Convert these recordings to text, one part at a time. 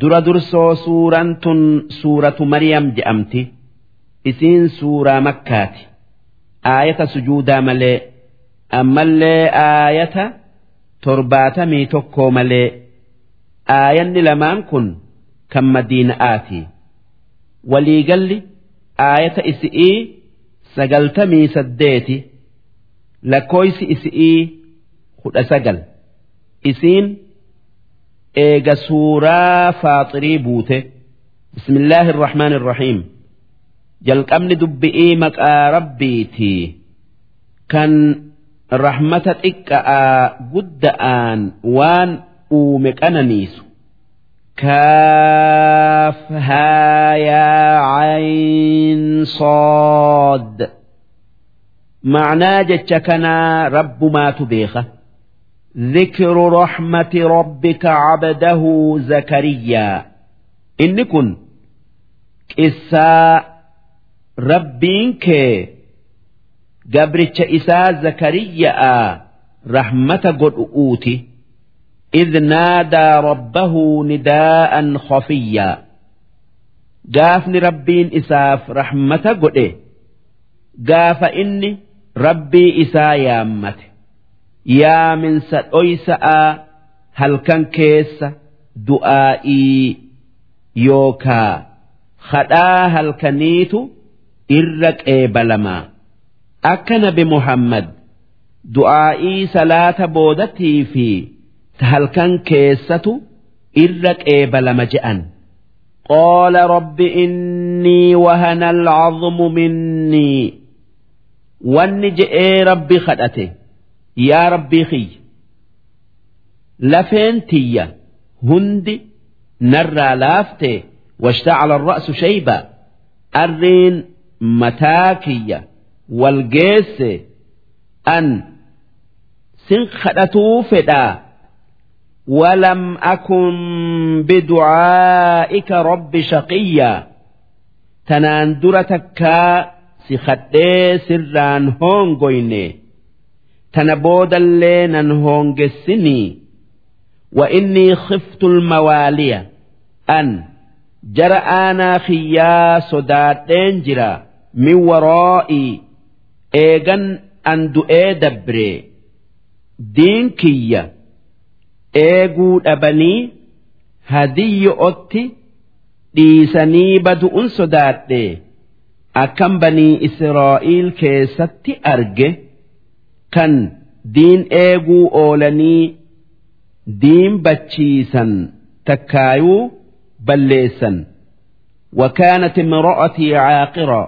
dura dursoo suuraan tun suuratu Mariyam je'amti isiin suuraa makkaati. Aayata sujuudaa malee ammallee aayata torbaatamii tokkoo malee aayanni lamaan kun kan madiina'aati. Waliigalli aayata isi'ii sagaltamii saddeeti. Lakkooysi isi'ii kudha sagal. Isiin إيغا سورة فاطري بوته بسم الله الرحمن الرحيم جل أمن دب إيمك ربيتي كان رحمتك إكا قد آن وان أومك أنا نيسو كاف ها يا عين صاد معنى جتشكنا رب ما تبيخه ذكر رحمة ربك عبده زكريا إن كن قصة ربينك قبرتش إساء زكريا رحمة قد أوتي إذ نادى ربه نداء خفيا قافني ربين إساف رحمة قد قاف إني ربي إساء يامته yaaminsa dhoysa'aa halkan keessa du'aa'ii yookaa hadhaa halkaniitu irra qeebalamaa akka nabi muhammad du'aa'ii salaata boodatii fi ta halkan keessatu irra qeebalama je'an قال رب إني وهن العظم مني ونجئ ربي خدأته yaa rabbii kiyya lafeen tiyya hundi narraa laaftee washtacala arra'su shayba arriin mataa kiyya wal geesse an sin kadhatuu fedhaa ولم أكن بدعائك رب شقيا تنان درتكا سخدي سران هونغويني tana boodallee nan hoongessinii wa innii khiftul mawaaliya an jara aanaa kiyyaa sodaadheen jira min waraa'ii eegan an du'ee dabree. Diin kiyya eeguu dhabanii hadiyyo'otti dhiisanii badu'un sodaadhe akkam banii israa'iil keessatti arge. kan diin eeguu oolanii diin bachiisan takkaayuu balleessan وكانت امرأتي عاقرا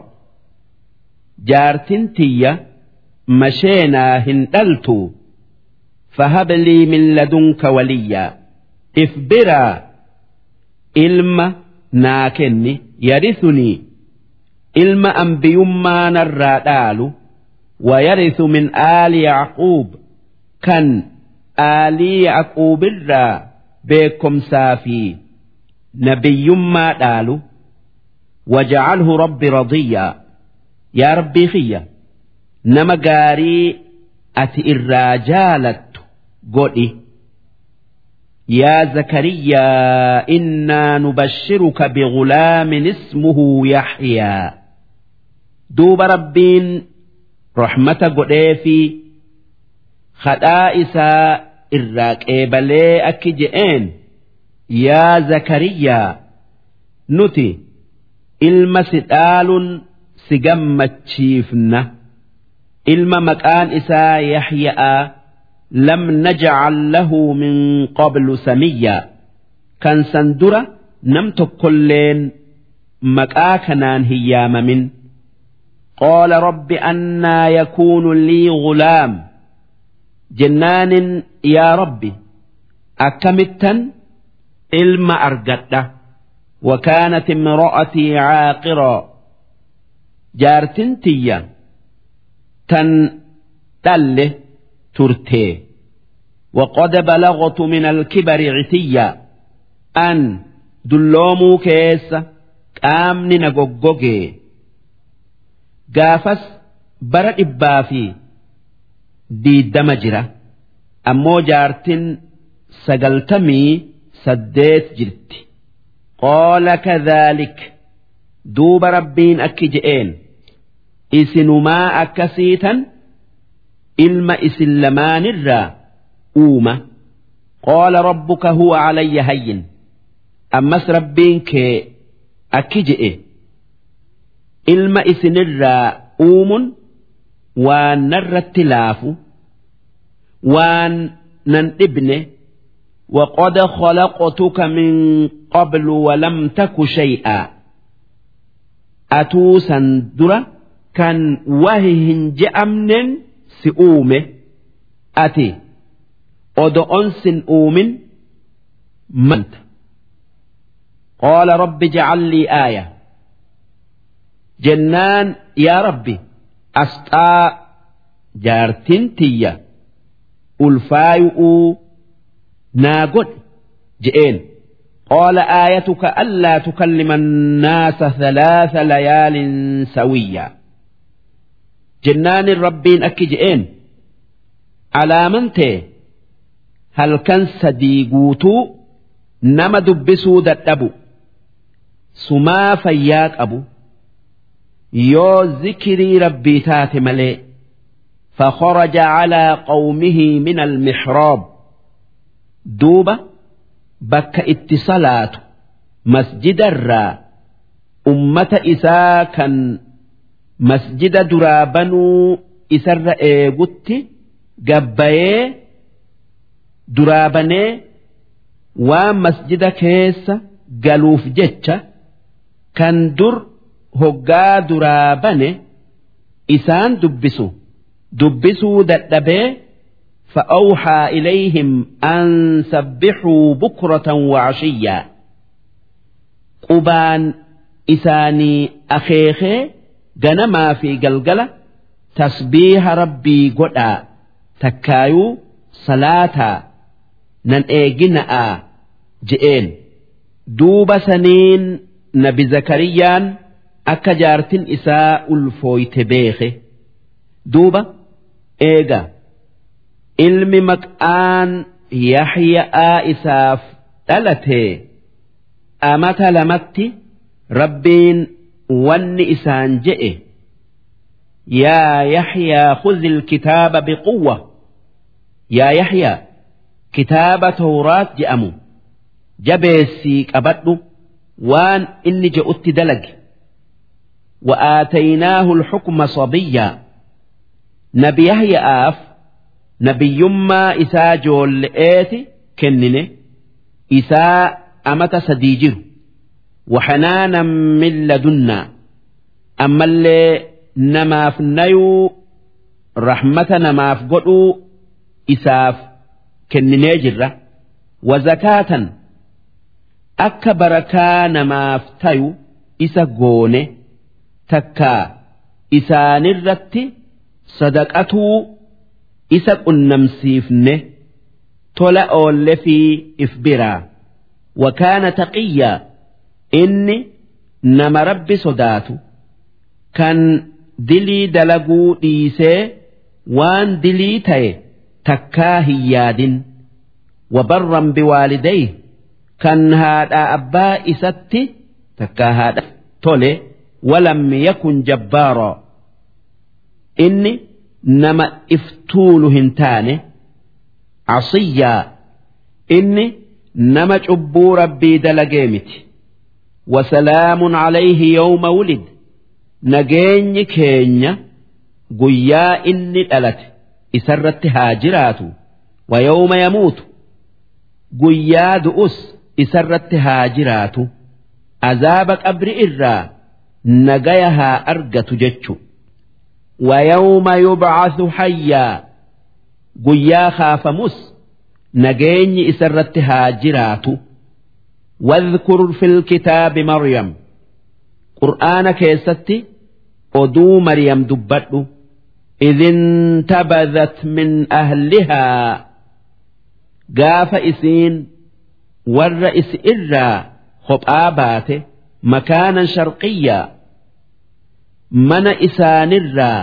جارتن تيا مشينا هندلت فهب لي من لدنك وليا إفبرا إلما ناكني يرثني إلما أنبيما نرادالو ويرث من آل يعقوب كان آل يعقوب الرا بكم سافي نبي ما دالو وجعله ربي رضيا يا ربي خيا نما قاري أتي الرجالة قولي يا زكريا إنا نبشرك بغلام اسمه يحيى دوب ربين rahmata godhee fi hadhaa isaa irraa qeebalee akki je'een yaa zakariyaa nuti ilma si dhaaluun si gammachiifna ilma maqaan isaa yahya'a lam naj'al lahu min qablu samiyyaa kan san dura nam tokkolleen maqaa kanaan hin yaamamin. قال رب أنا يكون لي غلام. جنان يا ربي أكمتا إلما أرقدة وكانت امرأتي عاقرا. جارتنتيا تن تله ترتي. وقد بلغت من الكبر عتيا. أن دلومو كيس قامني نقوقوكي gaafas bara dhibbaa fi diiddama jira. Ammoo jaartin sagaltamii saddeet jirti. Qaala kadhaalik duuba rabbiin akki je'een isinumaa akkasiitan ilma isin lamaanirraa uuma. Qaala rabbuka huwa calayya hayyin ammas rabbiin kee akki je'e ilma isinirraa uumun waan narratti laafu waan nan dhibne وقد خلقتك من قبل ولم تك شيئا أتوسا درة كان وههن جأمن سئومه أتي أدأنس أومن منت قال رب اجعل لي آية jennaan yaa rabbi asxaa jaartin tiyya ulfaayu'uu naa godhe je'een. Qaala aayatuka allaa tukallima annaasa thalaatha layaalin sawiyyaa jennaanin rabbiin akki je'een alaaman ta'e halkan sadii guutuu nama dubbisuu dadhabu sumaa fayyaa qabu yoo zikirii rabbii taate malee fakharaja calaa qawmihi min almixroob duuba bakka itti salaatu masjidarraa ummata isaa kan masjida duraa banuu isarra eegutti gabbayee duraa banee waan masjida keessa galuuf jecha kan dur hoggaa duraa bane isaan dubbisu. Dubbisuu dadhabee fa'awxaa ilayhim an sabbixuu bukratan wacashiyyaa qubaan isaanii akeekee ganamaa fi galgala tasbiiha rabbii godhaa takkaayuu salaataa nan eegina'aa je'een. Duuba saniin nabi zakariyaan akka jaartin isaa ulfooyte beeke. Duuba eega. Ilmi maqaan yaxya'aa isaaf dhalate. Amata lamatti rabbiin wanni isaan je'e. Yaa yaxyaa khuzil kitaaba biquwwa. Yaa yaxyaa kitaaba tawraat je'amu. Jabeessii qabadhu. Waan inni je'utti dalage. وآتيناه الحكم صبيا نبي يحيى آف nabiyyummaa isaa joolle'eeti kennine isaa amata sadii jiru waxanaanan min ladunnaa ammallee namaaf nayuu rahmata namaaf godhuu isaaf kenninee jirra wazakaatan akka barakaa namaaf tayu isa goone takkaa isaanirratti sadaqatuu isa qunnamsiifne tola oolle fi if biraa wakaana taqiyyaa inni nama rabbi sodaatu. Kan dilii dalaguu dhiisee waan dilii ta'e takkaa hin yaadin. Wabarran biwaalidayhi kan haadhaa abbaa isatti takkaa haadha tole walam yakun jabbaaraa inni nama iftuulu hin taane asiyyaa inni nama cubbuu rabbii dalagee miti. Wasalaamun calayhi yawma wulid. Nageenyi keenya guyyaa inni dhalate isarratti haa jiraatu. Wa yawma yamuutu. Guyyaa du'us isarratti haa jiraatu azaaba qabri irraa nagaya haa argatu jechu ويوم يبعث حيا قيا خافمس نجيني إسرت هاجرات واذكر في الكتاب مريم قرآن كيستي أدو مريم دبت إذ انتبذت من أهلها قاف إسين والرئيس إرى خب آباته makaanan sharqiyyaa mana isaanirraa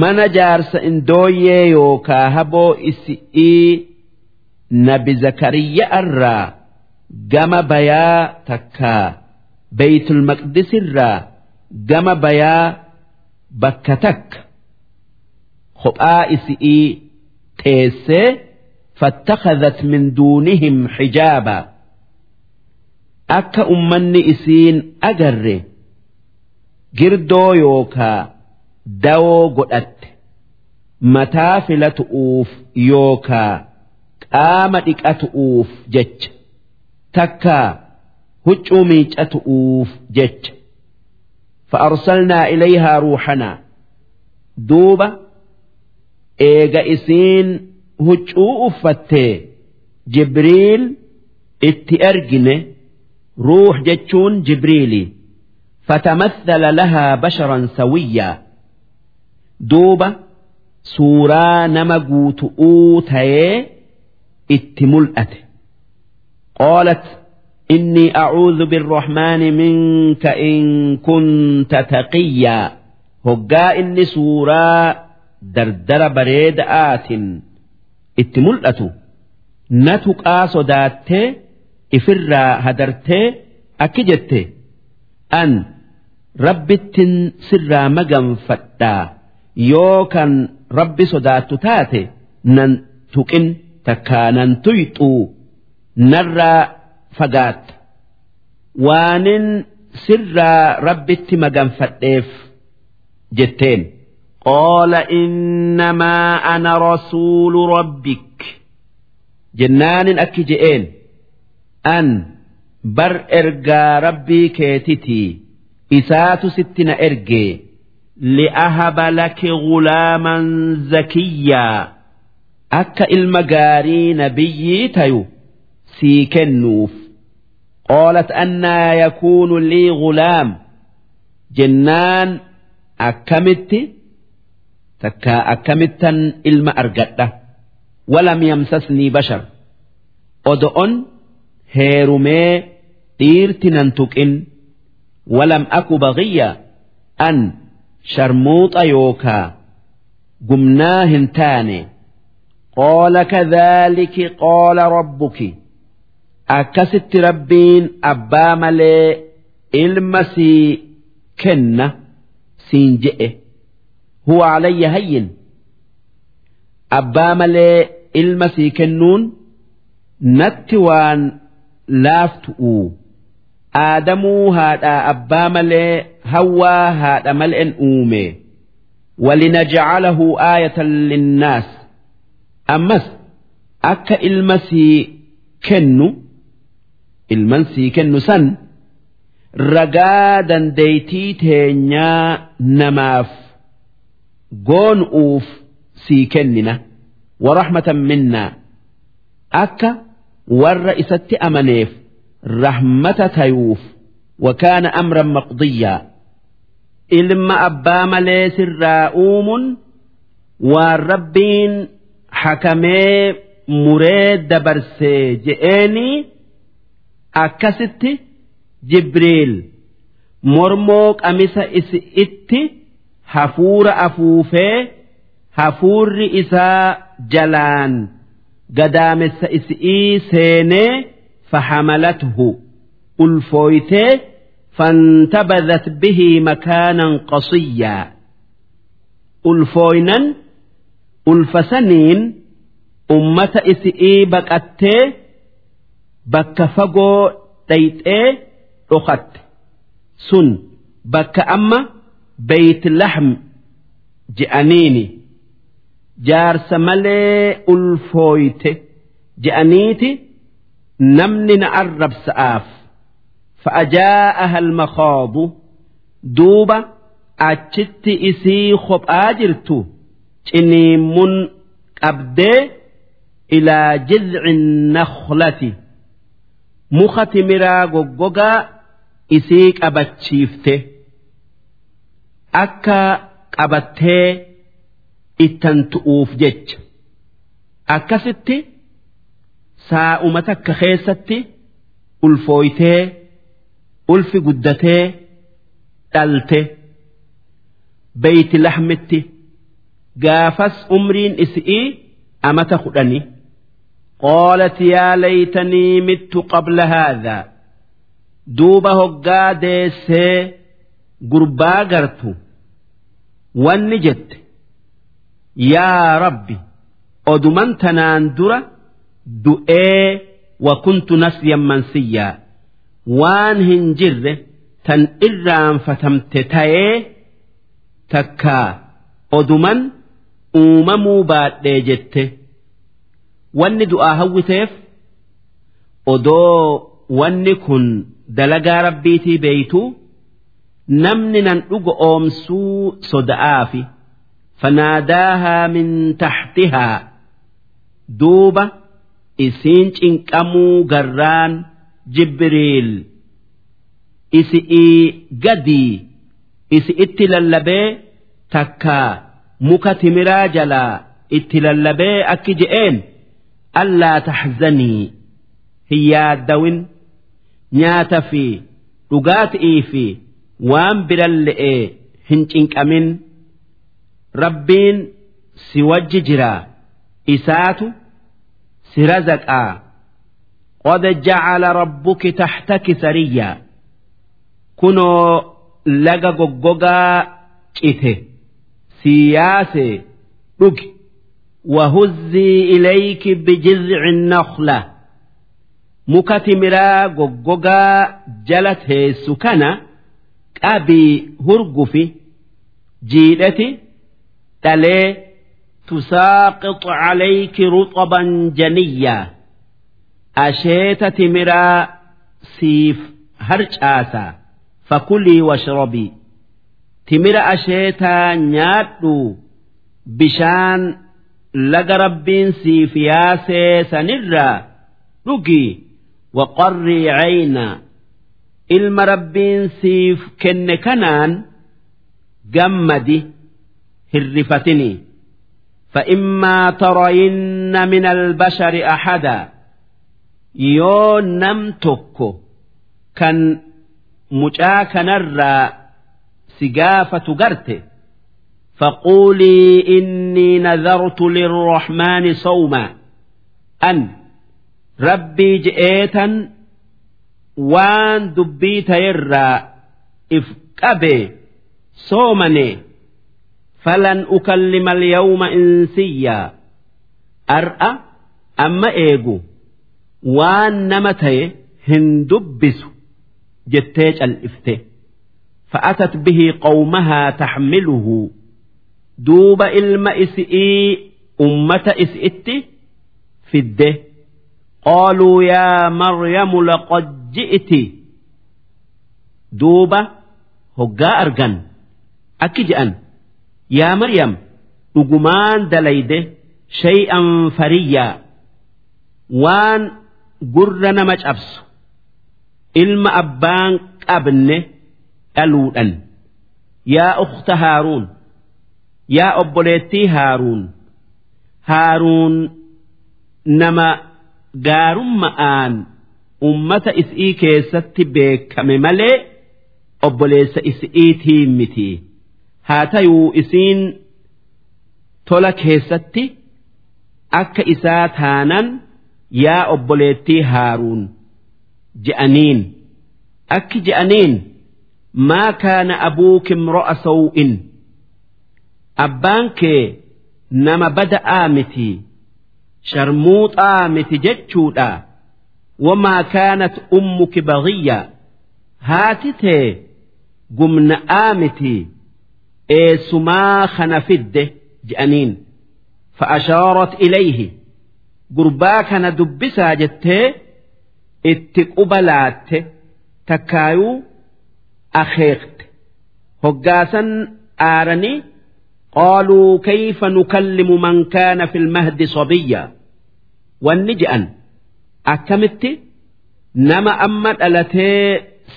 mana jaarsa indooyee yookaa haboo isi'ii nabi zakariyya'arraa gama bayaa takkaa beeytulmaqdisirraa gama bayaa bakka takka. Kophaa isi'ii teessee fattakhazat min duunihim xijaabaa akka ummanni isiin agarre girdoo yookaa dawoo godhatte mataa filatu'uuf yookaa qaama dhiqatu'uuf jecha takkaa huccuu miicatu'uuf jecha fa'arsalnaa ilayhaa ruuxanaa duuba eega isiin huccuu uffattee jibriil itti ergine. ruux jechuun jibriili fatamassala lahaa basharan sawiyyaa duuba suuraa nama guutu'uu tayee itti mul'ate qaalat إني أعوذ بالرحمن منك إن كنت تقيا هقا إني سورة دردر بريد آتٍ itti mul'atu na tuqaa sodaattee ifirraa hadartee akki jette an rabbittin sirraa maganfadhaa yoo kan rabbi sodaattu taate nan tuqin takkaa nan tuyxuu narraa fagaatta waanin sirraa rabbitti maganfadheef jetteen. قال إنما أنا رسول ربك جنان أكجئين an bar ergaa rabbii keetitii isaatu sitti na ergee li'ahaba laki gulaaman zakiyyaa akka ilma gaarii nabiyyii tayu sii kennuuf. Qoolat annaa yakuunu lii gulaam jennaan akkamitti? Takkaa akkamittan ilma argadha. Walam yamsasnii bashar. Odo'on heerumee dhiirti nan tuqin walam aku baqiyya an sharmuuxa yookaa gumnaa hin taane. Qoola kadhaaliki qoola rabbuki. Akkasitti rabbiin abbaa malee ilma sii kenna siin je'e. Huwa alayya hayyin. Abbaa malee ilma sii kennuun natti waan laaftu'u aadamuu haadhaa abbaa malee hawwaa haadha mal'en uume. Walinajcalahu aayatan linnaas. Ammas akka ilma sii kennu ilman sii kennu san ragaa dandeeytii teenyaa namaaf goonu'uuf sii kennina. Warahmatan minnaa akka warra isatti amaneef rahmata tayuuf wakaana amran maqdiyyaa ilma abbaa malee sirraa uumuun waan rabbiin hakamee muree dabarsee je'eenii akkasitti jibriil mormoo qamisa isi itti hafuura afuufee hafuurri isaa jalaan gadaamessa is'ii seenee fahamalatuhu. Ulfooytee fantabadat bihii makaanan qasiyyaa ulfooynan ulfasaniin ummata is'ii baqattee bakka fagoo dhayxee dhokatte sun bakka amma beeyt lahm je'aniini. jaarsa malee ulfooyte je'aniiti namni na arrabsa'aaf fa'ajaa'aha almakhoobu duuba achitti isii kophaa jirtu ciniimmun qabdee ilaa jizcin nakhlati muka timiraa goggogaa isii qabachiifte akka qabattee. ittan tu'uuf jecha akkasitti saa'uma takka keessatti ulfooytee ulfi guddatee dhalte beeyti laxmitti gaafas umriin isi'ii amata kudhani قالت يا ليتني مت قبل هذا دوب هقا ديسي قربا قرت والنجت yaa rabbi oduman tanaan dura du'ee wakuntu nasyan mansiyyaa waan hin jirre tan irraanfatamte ta'ee takkaa oduman uumamuu baadhee jette wanni du'aa hawwiteef odoo wanni kun dalagaa rabbiitii beeytuu namni nan dhugo oomsuu soda'aafi. Fanaadaahaa min taxtihaa duuba isiin cinqamuu garraan jibriil. Isi'ii gadii. Isi itti lallabee takkaa muka timiraa jalaa itti lallabee akki je'een. Allaa taxzanii hin yaaddawin nyaata fi dhugaatii fi waan biran le'ee hin cinqamin rabbiin si wajji jiraa isaatu si razaqaa qad jacala rabbuki taxtaki sariyyaa kunoo laga goggogaa cite سياسة دك وهزي إليك بجذع النخلة مكتمرا غوغا جلت سكنة أبي هرقفي جيلتي تلي تساقط عليك رطبا جنيا أشيت تمرا سيف هرج آسا. فكلي واشربي. تمرا أشيتا نيادو بشان لقى رب سيف ياسي سنرا. رقي. وقري عينا إلما رب سيف كن كنان. جمدي hirrifatini فإما ترين من البشر أحدا يو نم تكو كان مجاك نرى سقافة قرته فقولي إني نذرت للرحمن صوما أن ربي جئيتا وان دبيت يرى إفكبي صومني falan ukallima alyawma insiyyaa ar'a amma eegu. Waan nama ta'e hin dubbisu jettee cal'ifte. Fa'atat bihi qawmahaa taxmiluhu duuba ilma isi'ii ummata isi'itti fidde. Qaaluu yaa maryamu laqad ji'iti duuba hoggaa argan. Akki je'an. yaa Maryam dhugumaan dalayde shay'an fariyyaa waan gurra nama cabsu ilma abbaan qabne dhaluudhan yaa ukhta Haaruun yaa obboleettii Haaruun Haaruun nama gaarumma'aan ummata is'ii keessatti beekame malee obboleessa is'iitii miti. Haa tayuu isiin tola keessatti akka isaa taanan yaa obboleettii haaruun je'aniin. Akki je'aniin maa kaana abuuki imro'a saw'in? Abbaan kee nama bada'aa miti sharmuuxaa miti jechuudha. Wamaa kaanat ummuki baghiyya haati tee gumna'aa miti eessumaa kana fidde je'aniin fa'ashaarat ilayhi gurbaa kana dubbisaa jettee itti quba laatte takkaayuu akeekte hoggaasan aaranii qaaluu kayfa nukallimu man kaana fi lmahdi sabiyya wanni je'an akkamitti nama amma dhalatee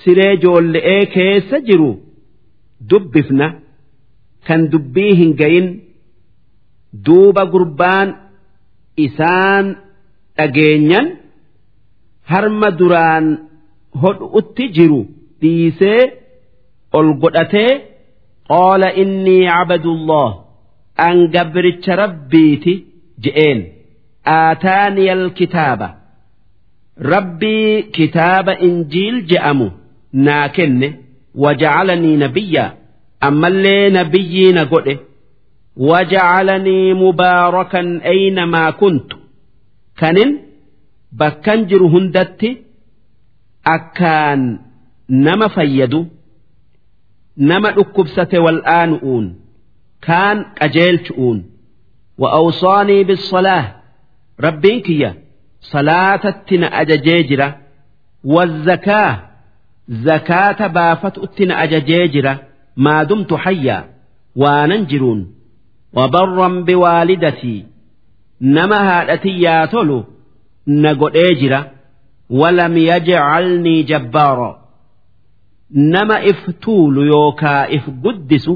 siree joolle'ee keessa jiru dubbifna kan dubbii hin gayin duuba gurbaan isaan dhageenyan harma duraan hodhu'utti jiru dhiisee ol godhatee qoola inni cabadullah an gabricha rabbiiti je'een. Aataaniyal kitaaba rabbii kitaaba injiil je'amu naa kenne waja'alanii nabiyyaa ammallee nabiyyi na godhe waja'alanii mubaarakan aynamaa kuntu? Kanin bakkan jiru hundatti akkaan nama fayyadu nama dhukkubsate wal'aanu'uun kaan qajeelchu'uun. Wa awsaanii bisalaah rabbiin kiyya salaatatti na ajajee jira. Wazzakaa zakaata baafatutti na ajajee jira. ما دمت حيا واننجرون وبرا بوالدتي نما هادتي يا تولو نقول إيجرة ولم يجعلني جبارا نما افتول يوكا اف قدس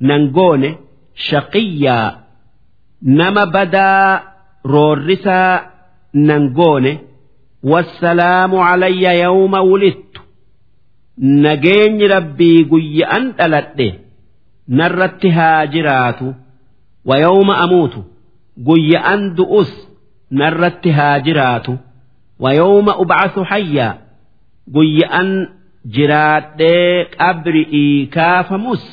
ننقون شقيا نما بدا رورسا ننقون والسلام علي يوم ولدت nageenyi rabbii guyya'an dhaladhe narratti haa jiraatu. Wayooma amuutu guyya'an du'us narratti haa jiraatu. Wayooma ubcasu hayyaa guyya'an jiraadhee qabri'ii kaafamus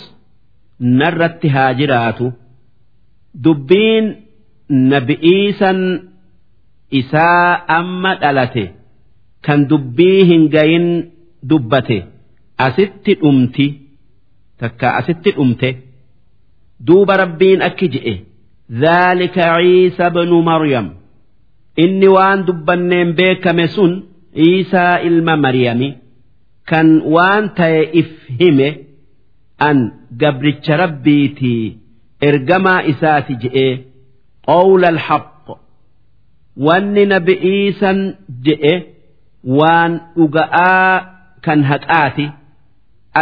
narratti haa jiraatu. Dubbiin nabi'iisan isaa amma dhalate kan dubbii hin gayin dubbate. asitti dhumti takka asitti dhumte duuba rabbiin akki je'e dhaalika ciisa bnu maryam. Inni waan dubbanneen beekame sun ciisaa ilma maryami kan waan ta'e if hime an gabricha rabbiitii ergamaa isaati je'e qawla alhaq wanni nabi iisan je'e waan dhuga'aa kan haqaati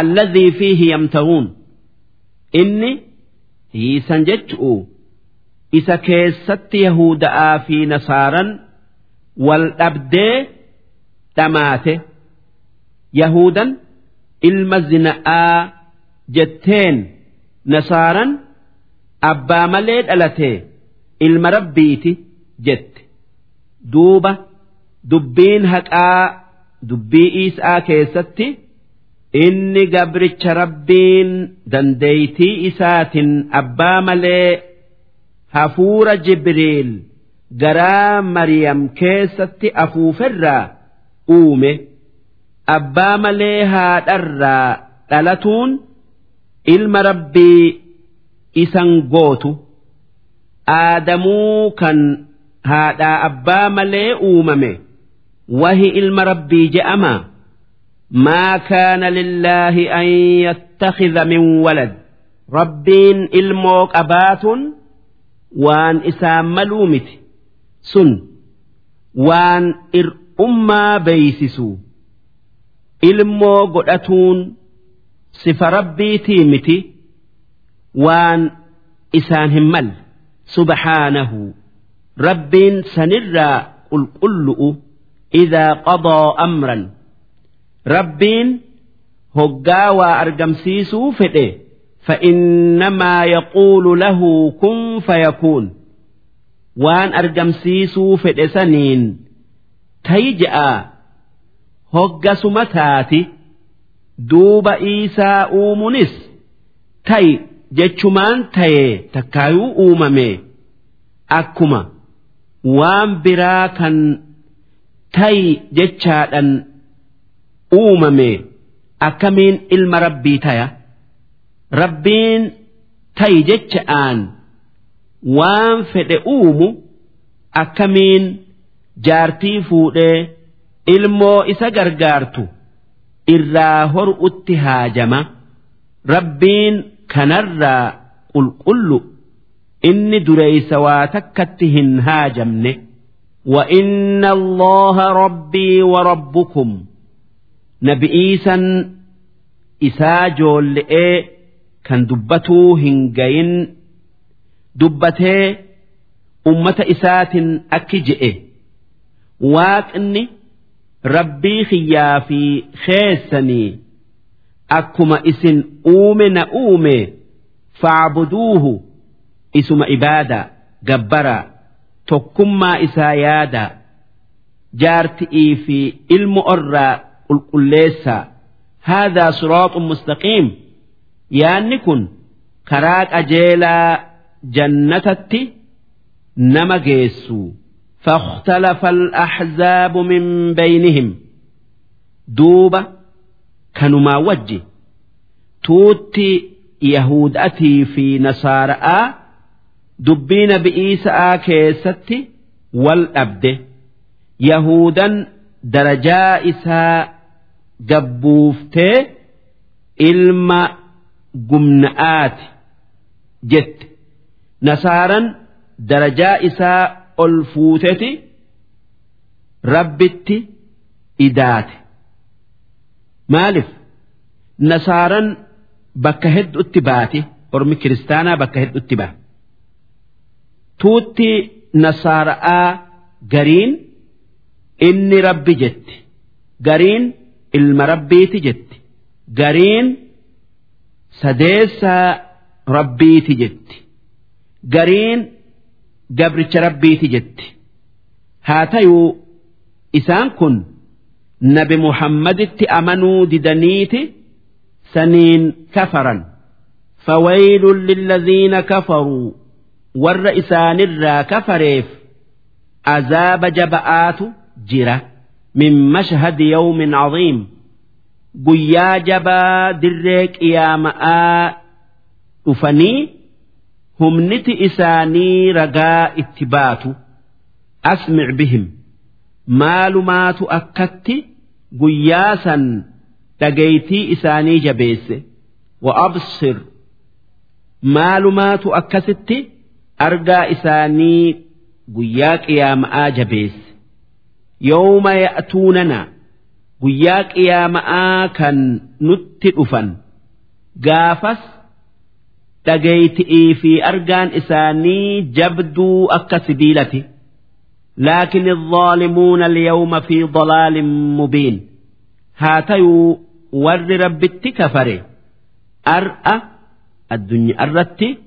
alladhii fiihi yamtahuun inni hiisan jechu'u isa keessatti yahuda'aa fi nasaaran wal dhabdee dhamaate yahudan ilma zina'aa jetteen nasaaran abbaa malee dhalate ilma rabbiiti jette duuba dubbiin haqaa dubbii isaa keessatti inni gabricha rabbiin dandeeytii isaatiin abbaa malee hafuura jibriil garaa mariyam keessatti afuuferraa uume. abbaa malee haadharraa dhalatuun ilma rabbii isan gootu. Aadamuu kan haadhaa abbaa malee uumame. Wahi ilma rabbii je'ama maa kaana lillaahi an yattakhidha min walad rabbiin ilmoo qabaatuun waan isaan maluu miti sun waan ir'ummaa beeysisuu ilmoo godhatuun sifa rabbiitii miti waan isaan hin malle subhaanahu rabbiin sanirraa qulqullu'u idaa qadaa amran rabbiin hoggaa waa argamsiisuu fedhe. Fa'innamaa yaquulu lahu kun fayakuun. Waan argamsiisuu fedhe saniin tayi je'aa hoggasuma taati. Duuba iisaa uumunis tayi jechumaan taye takkaayuu uumame. Akkuma waan biraa kan tayi jechaadhan uumame akkamiin ilma rabbii taya? Rabbiin tayi jecha'aan waan fedhe uumu akkamiin jaartii fuudhee ilmoo isa gargaartu irraa hor'utti haajama? Rabbiin kanarraa qulqullu inni dureeysa waa takkatti hin haajamne. Wa inna allaha rabbii wa rabbukum. nabi'iisan isaa joolle'ee kan dubbatuu hin gayin dubbatee ummata isaatiin akki je'e. Waaqni rabbii xiyyaa fi keessanii akkuma isin uume na uume faabuduuhu isuma ibaadaa gabbaraa tokkummaa isaa yaadaa jaarti'ii fi ilmu orraa qulqulleessaa haadaa siraaxun mustaqiim yaanni kun karaa qajeelaa jannatatti nama geessu فاختلف الأحزاب من بينهم دوبة كانوا وجه توتي يهود أتي في نصارى دبين بإيساء كيستي والأبد يهودا darajaa isaa gabbuuftee ilma gumna'aati jette. Nasaaran darajaa isaa ol fuuteti rabbitti idaate. Maalif nasaaran bakka hedduutti baati ormi kiristaanaa bakka hedduutti baa tuutti nasaara'aa gariin inni rabbi jetti. Gariin ilma rabbiiti jetti. Gariin sadeessaa rabbiiti jetti. Gariin gabricha rabbiiti jetti. Haa ta'uu isaan kun nabi muhammaditti amanuu didaniiti saniin kafaran. Fawaylun lilladhiina kafaruu warra isaanirraa kafareef azaaba jaba'aatu. jira min mashhadi yawmin caziim guyyaa jabaa dirree qiyaama'aa dhufanii humniti isaanii ragaa itti baatu asmic bihim maalumaatu akkatti guyyaa san dhagaytii isaanii jabeesse wa absir maalumaatu akkasitti argaa isaanii guyyaa qiyaama'aa jabeesse yawma ya'tuunana guyyaa qiyaama'aa kan nutti dhufan gaafas dhagayti'ii fi argaan isaanii jabduu akka sibiilati laakin الظالمون اليوم في ضلال مبين هاتيو ور ربتي كفري أرأى الدنيا الرتي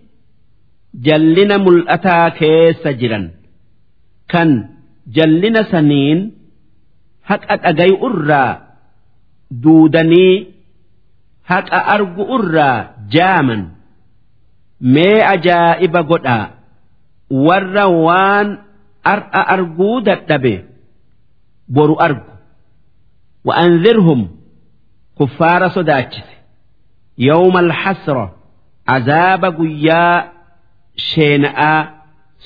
جلنا ملأتا كيس جرا كان jallina saniin haqa dhagayu irraa duudanii haqa argu irraa jaaman. Mee ajaa'iba godhaa warra waan ar'a arguu dadhabe boru argu. Wa'anzirhum kuffaara sodaachise. Yawma alxasra azaaba guyyaa sheena'aa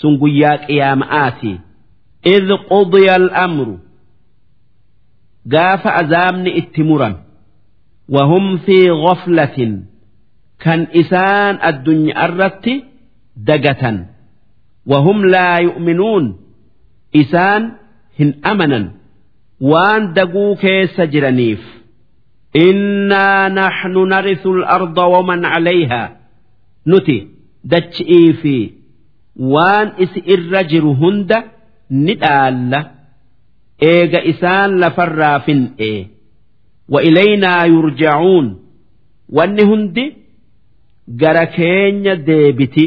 sun guyyaa qiyaama'aatii. إذ قضي الأمر قاف أزامن اتمرا وهم في غفلة kan isaan addunyaa irratti dagatan wahum laa yu'minuun isaan hin amanan waan daguu keessa jiraniif innaa naxnu narisu al-arda waman calayhaa nuti dachi'ii fi waan isi irra jiru hunda ni dhaalla eega isaan lafarraa fin'e wa ilaynaa yurjacuun wanni hundi gara keenya deebiti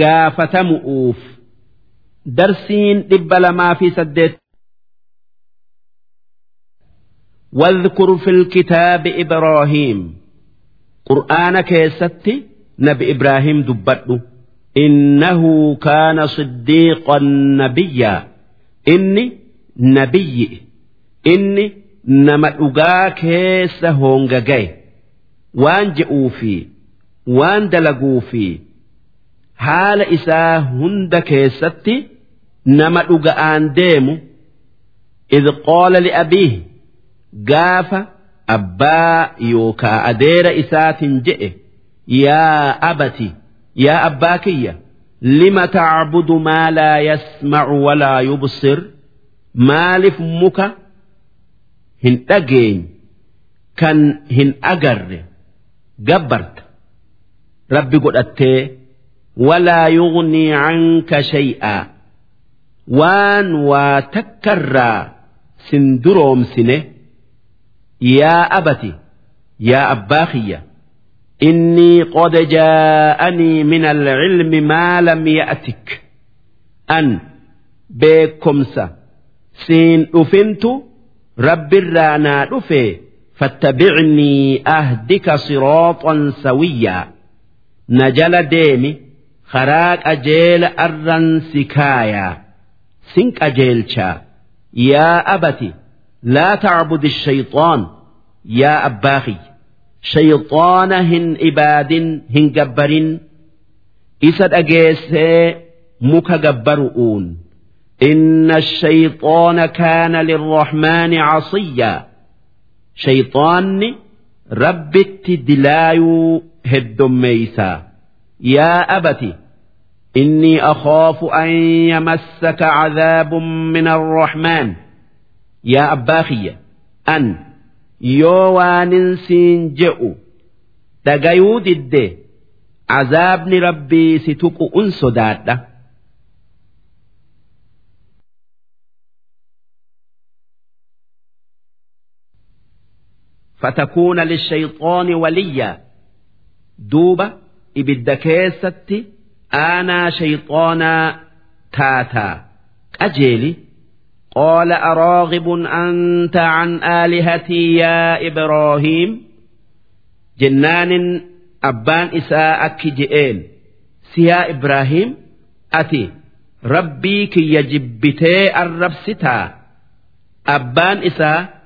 gaafatamu'uuf darsiin dhibba lamaa fi saddeet واذكر في الكتاب إبراهيم قرآن كيستي نبي إبراهيم دبته إنه كان صديقا نبيا إني نبي إني نما أجا كيس هونجاي وان جئوفي waan dalaguu fi haala isaa hunda keessatti nama dhuga'aan deemu idh qaala li'abiihi gaafa abbaa yookaa adeera isaatiin je'e yaa abati yaa abbaa kiyya lima tacbudu maa laa yasmacu walaa yubsir maaliif muka hin dhageenye kan hin agarre gabbarta rabbi godhattee walaa yugnii canka shay'aa waan waa takkarraa sin duroomsine yaa abati yaa abbaa إني قد جاءني من العلم ما لم يأتك أن beekomsa siin dhufintu rabbirraa naa dhufe fattabicnii ahdika sirooxan sawiyyaa na jala deemi karaa qajeela arran si kaayaa sin qajeelchaa yaa abati laa tacbud الشيطان yaa abbaa kiyya hin ibaadin hin gabbarin isa dhageessee muka gabbaru'uun إن الشيطان كان للرحمن عصيا. شيطان رب التدلايو هدميسا يا أبت إني أخاف أن يمسك عذاب من الرحمن. يا أباخي أن yoo waanin siin je'u dhagayuu didde azaabni rabbii si tuqu'un sodaadha. فتكون للشيطان وليا دوبة إبدا كيستي أنا شيطانا تاتا أجيلي قال أراغب أنت عن آلهتي يا إبراهيم جنان أبان إساءك جئين سيا إبراهيم أتي ربي كي يجبتي الرب ستا أبان إساء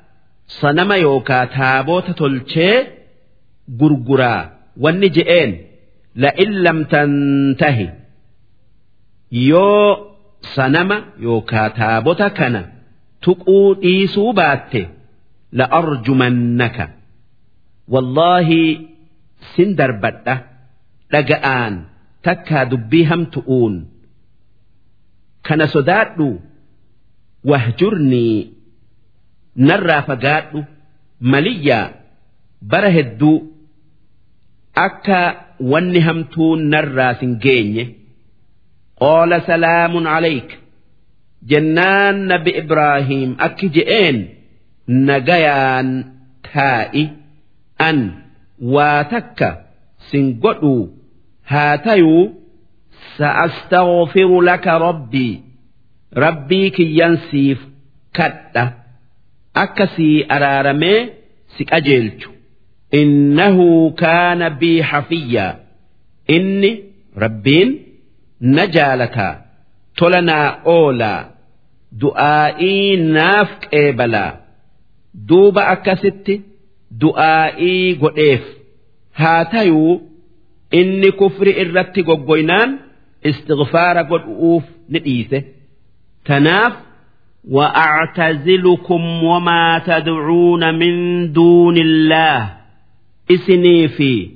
sanama yookaa taaboota tolchee gurguraa wanni je'een la'in lam tantahi yoo sanama yookaa taabota kana tuquu dhiisuu baatte la'arjumannaka wallaahi sin darbadha. Dhaga'aan takkaa dubbii hamtu'uun. Kana sodaadhu wahjurnii narraa fagaadhu maliyyaa bara hedduu akka wanni hamtuun narraa sin geenye qaala salaamun calayk jennaan nabi ibraahiim akki je'een nagayaan taa'i an waa takka sin godhuu haa tayuu sa'astaghfiru laka rabbii rabbii kiyyan siif kadha akka si araaramee si qajeelchu innahu kaana bii xafiyyaa inni rabbiin na jaalataa tola naa oolaa du'aa'ii naaf qeebalaa duuba akkasitti du'aa'ii godheef haa tayuu inni kufri irratti goggoynaan istighfaara godhuuf ni dhiise tanaaf وأعتزلكم وما تدعون من دون الله إسني في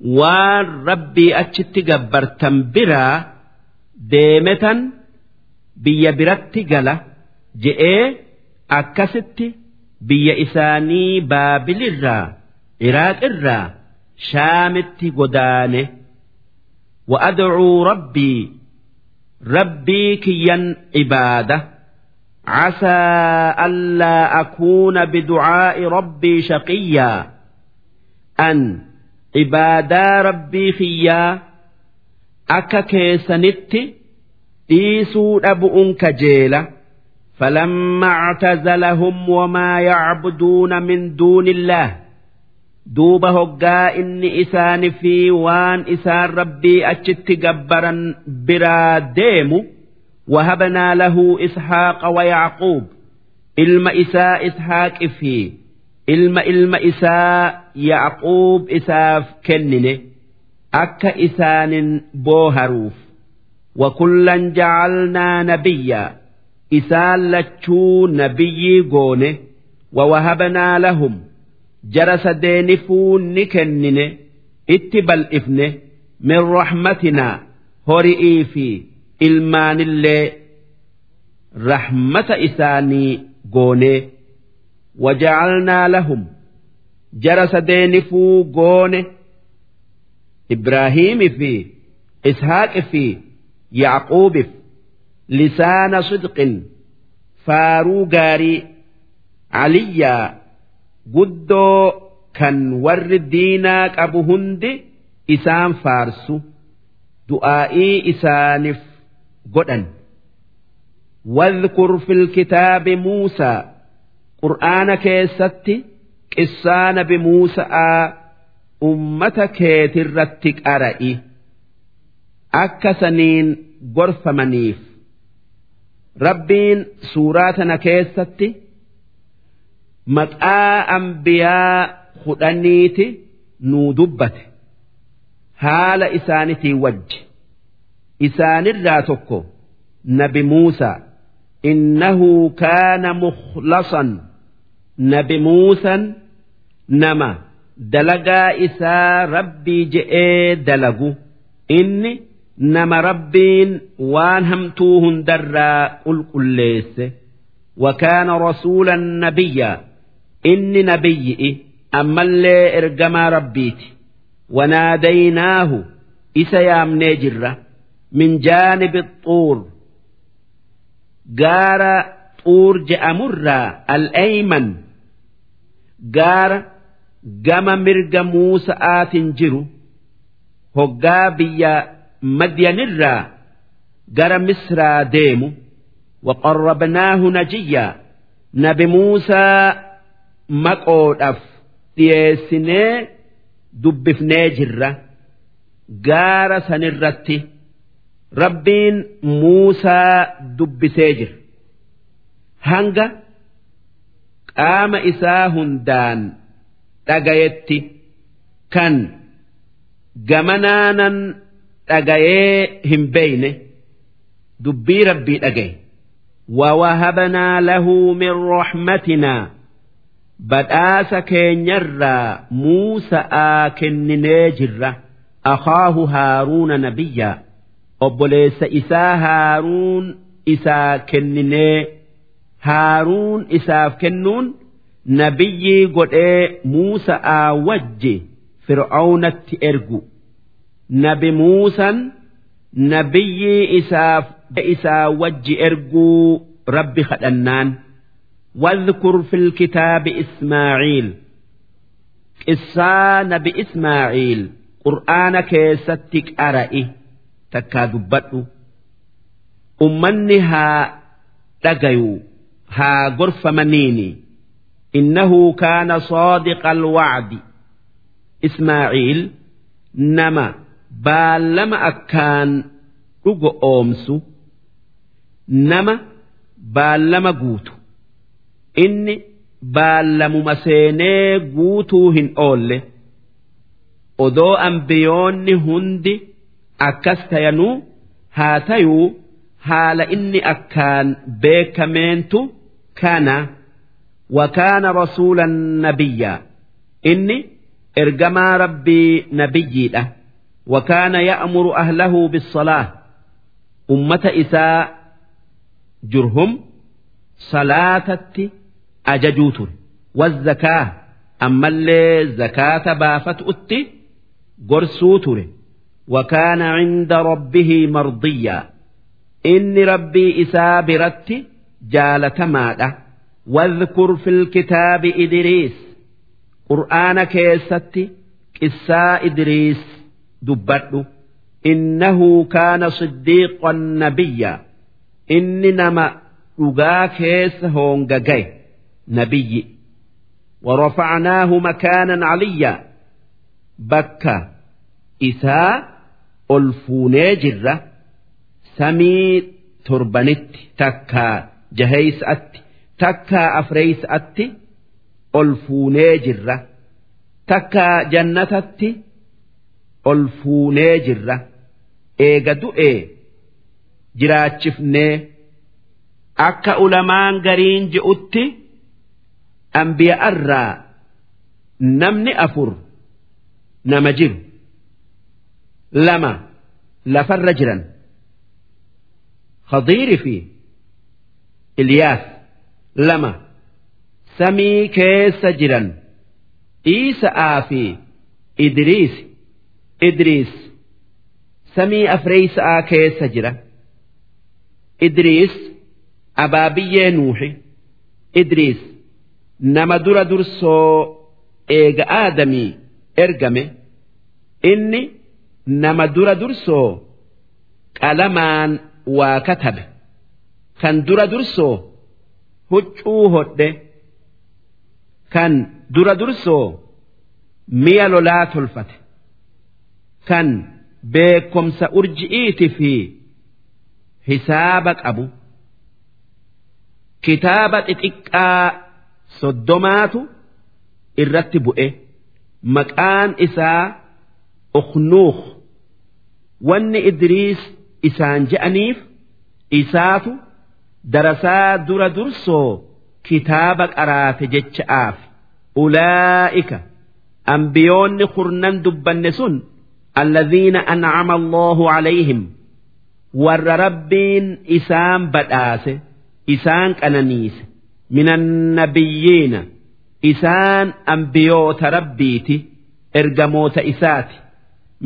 والربي أتشت جبرتم برا ديمة بيا برت جلا جئ أكست بيا إساني بابل الرا عراق الرا شامت قدانه وأدعو ربي ربي كيا عباده عسى ألا أكون بدعاء ربي شقيا أن ibaadaa rabbii kiyyaa akka keessanitti dhiisuu dhabu'un kajeela falamma actazalahum wamaa yacbuduuna min duuni illaah duuba hoggaa inni isaani fi waan isaan rabbii achitti gabbaran biraa deemu wahabanaa lahu ishaaqa wayacquub ilma isaa ishaaqi fi ilma ilma isaa yaaquub isaaf kennine akka isaanin booharuuf. Wakullan jacalnaa nabiyya isaan lachuu nabiyyii goone. Wawahabanaa lahum jara sadeenifuu ni kennine itti bal'ifne. Min rahmatinaa hori'ii fi ilmaanillee rahmata isaanii goonee goone waja'alnaa lahum jara sadeenifuu goone ibraahiimi fi ishaaqi fi yaaquubif lisaana sidqin faaruu gaarii aliyyaa guddoo kan warri diinaa qabu hundi isaan faarsu du'aa'ii isaaniif godhan واذكر في الكتاب موسى qur'aana keessatti qissaa nabi muusaa ummata keetirratti qara'i akka saniin gorfamaniif. Rabbiin suuraa tana keessatti maqaa ambiyaa kudhaniiti nu dubbate haala isaanitii wajji isaanirraa tokko nabi Muusaa innahu kaana mukhlasan. nabi Muusaan nama dalagaa isaa rabbii je'ee dalagu inni nama rabbiin waan hamtuu hundarraa qulqulleesse وكان رسولا نبيا إني نبيئي أما اللي إرجما ربيتي وناديناه إسيام نجرة من جانب الطور جار طور جأمرة الأيمن gaara gama mirga Muusa'aatiin jiru hoggaa biyya Madiyanirraa gara Misraa deemu waqarrabnaahu najiyyaa nabi Muusaa maqoodhaaf dhiyeessinee dubbifnee jirra gaara sanirratti rabbiin Muusaa dubbisee jira hanga. qaama isaa hundaan dhagayetti kan gamanaanan dhagayee hin beeyne dubbii rabbii dhagaye ووهبنا له من رحمتنا badhaasa keenyarraa Muusa'aa kenninee jirra akhaahu haaruuna nabiyyaa obboleessa isaa haaruun isaa kenninee haaruun isaaf kennuun nabiyyii godhee Muusa'aa wajji fir'aawnatti ergu nabi Muusan nabiyyii isaaf isaa wajji erguu rabbi kadhannaan. واذكر في الكتاب إسماعيل قصة نبي إسماعيل قرآن كيستك أرئي تكاذبت أمنها تقيو ها غرف منيني إنه كان صادق الوعد إسماعيل نما بالما أكان رجو أومسو نما بالما قوتو inni baallamuma seenee guutuu hin oolle odoo ambiyoonni hundi akkas tayanuu haa tayuu haala inni akkaan beekameentu kana wakaana rasuulan nabiyyaa inni ergamaa rabbii nabiyyiidha وكان يأمر أهله بالصلاة أمة إساء جرهم صلاة ajajuu ture wazzakaa ammallee zakaata baafatu utti gorsuu ture wakaana cinda rabbihi mardiyyaa inni rabbii isaa جالتمادا واذكر في الكتاب إدريس قرآن كيستي قصة إدريس دبرو إنه كان صديقا نبيا إنما رقا كيس هونغا نبيي ورفعناه مكانا عليا بكا إساء ألفوني جرة سمي تربنت تكا jaheysa'atti takkaa afreeysa'atti ol fuunee jirra. Takkaa jannatatti ol fuunee jirra. Eega du'ee jiraachifnee akka ulamaan gariin je'utti dhanbiya'arraa namni afur nama jiru. Lama lafarra jiran. Khadiiri fi ilyaas lama samii keessa jiran iisa'aa fi idriis idriis samii afreeysa'aa keessa jira idriis abaabiyyee nuuxi idriis nama dura dursoo eega aadamii ergame inni nama dura dursoo qalamaan waa katabe kan dura dursoo huccuu hodhe kan dura dursoo mi'a lolaa tolfate kan beekomsa urji'iiti fi hisaaba qabu kitaaba xixiqqaa soddomaatu irratti bu'e maqaan isaa uknuuh wanni idriis isaan je'aniif isaatu darasaa dura dursoo kitaaba qaraate jecha'aaf ulaa'ika ambiyoonni kurnan dubbanne sun alladhiina an'ama allahu calayhim warra rabbiin isaan badhaase isaan qananiise. Min annabiyyiina isaan ambiyoota rabbiiti ergamoota isaati.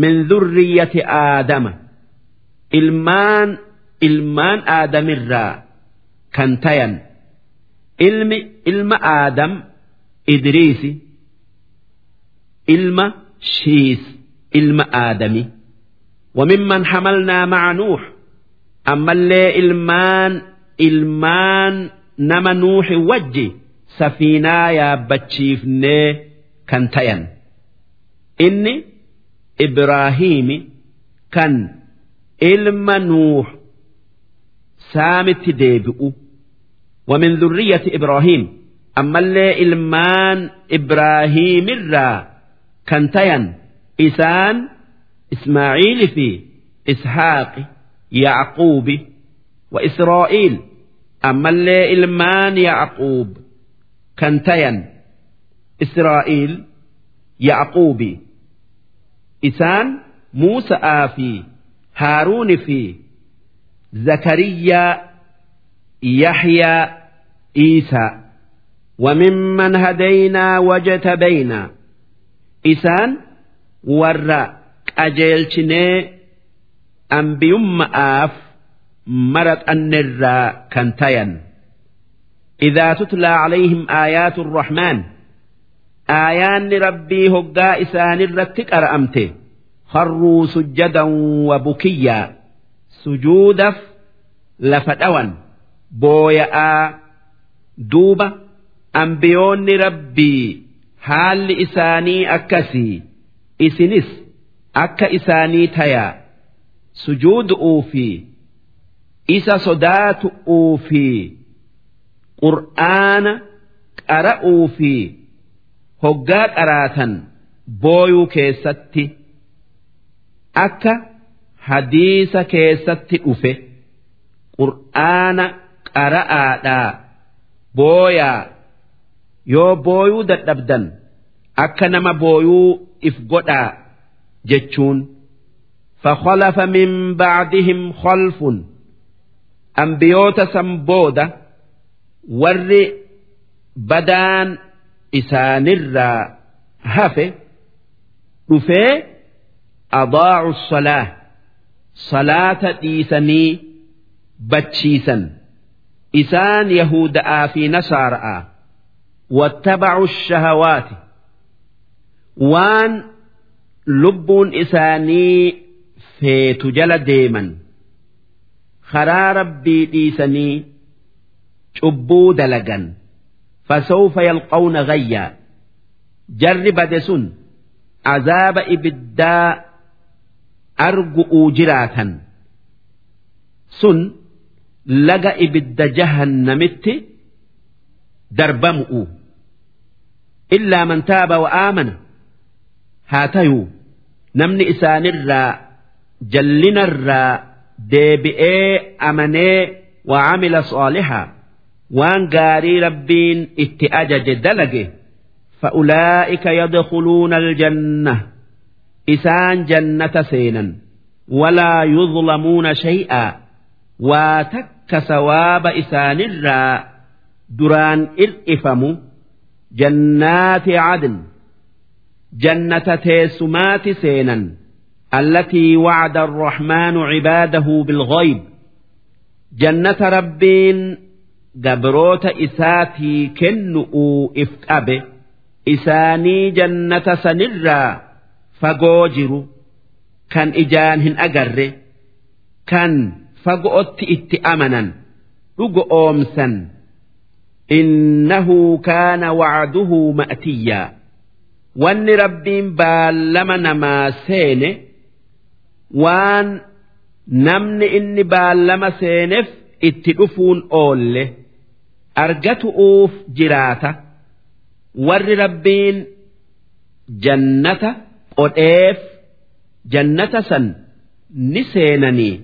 Min dhurriyyati aadama ilmaan ilmaan aadamirraa kan tayan ilmi ilma aadam idriisi ilma shiis ilma aadami وممن حملنا مع نوح أما اللي إلمان إلمان نما نوح وجي سفينة يا بتشيفني كنتين إني إبراهيم كان إلما نوح سامت ديبئو ومن ذرية إبراهيم أما اللي إلمان إبراهيم الرا كنتين إسان إسماعيل في إسحاق يعقوب وإسرائيل أما اللي إلمان يعقوب كنتين إسرائيل يعقوب إسان موسى آفي هارون في زكريا يحيى عيسى وممن هدينا وجتبينا إسان ورّا qajeelchinee ambiyumma'aaf maraxannirraa kan tayan إذا تتلى عليهم آيات الرحمن آيان ربي هقا إسان الرتك أرأمته خروا سجدا وبكيا سجودا لفتوا booya'aa duuba ambiyoonni rabbii haalli isaanii akkasii isinis akka isaanii tayaa sujuudu'uu fi isa sodaatu'uu fi qur'aana qara'uu fi hoggaa qaraatan booyuu keessatti akka hadiisa keessatti dhufe qur'aana qara'aadhaa booyaa yoo booyuu dadhabdan akka nama booyuu if godhaa jechuun فخلف من بعدهم خلف أنبيوت سنبودة ور بدان إسان الرا هفه رفي أضاعوا الصلاة صلاة إيساني بتشيسا إسان يهود في نصارى واتبعوا الشهوات وان lubbuun isaanii feetu jala deeman karaa rabbii dhiisanii cubbuu dalagan fasawfa yalqawna gayyaa jarri bade sun azaaba ibiddaa argu'uu jiraatan sun laga ibidda jahannamitti darbamu'u illaa man taaba wa aamana haa tayuu namni isaanirraa jallinarraa deebi'ee amanee waa camila soolihaa waan gaarii rabbiin itti ajaje dalage فأولئك يدخلون الجنة إسان جنة سينا ولا يظلمون شيئا واتك akka sawaaba isaanirraa duraan ir'ifamu jannaati cadn jannata teessumaati seenan allatii wacda arrahmaanu cibaadahu bilgayb jannata rabbiin gabroota isaatii kennu'uu if qabe isaanii jannata sanirraa fagoo jiru kan ijaan hin agarre kan fago'otti itti amanan dhugo oomsan innahu kaana wacduhu ma'tiyyaa wanni rabbiin baallama namaa seene waan namni inni baallama seeneef itti dhufuun oolle argatu uuf jiraata. Warri rabbiin jannata qodheef jannata san ni seenanii.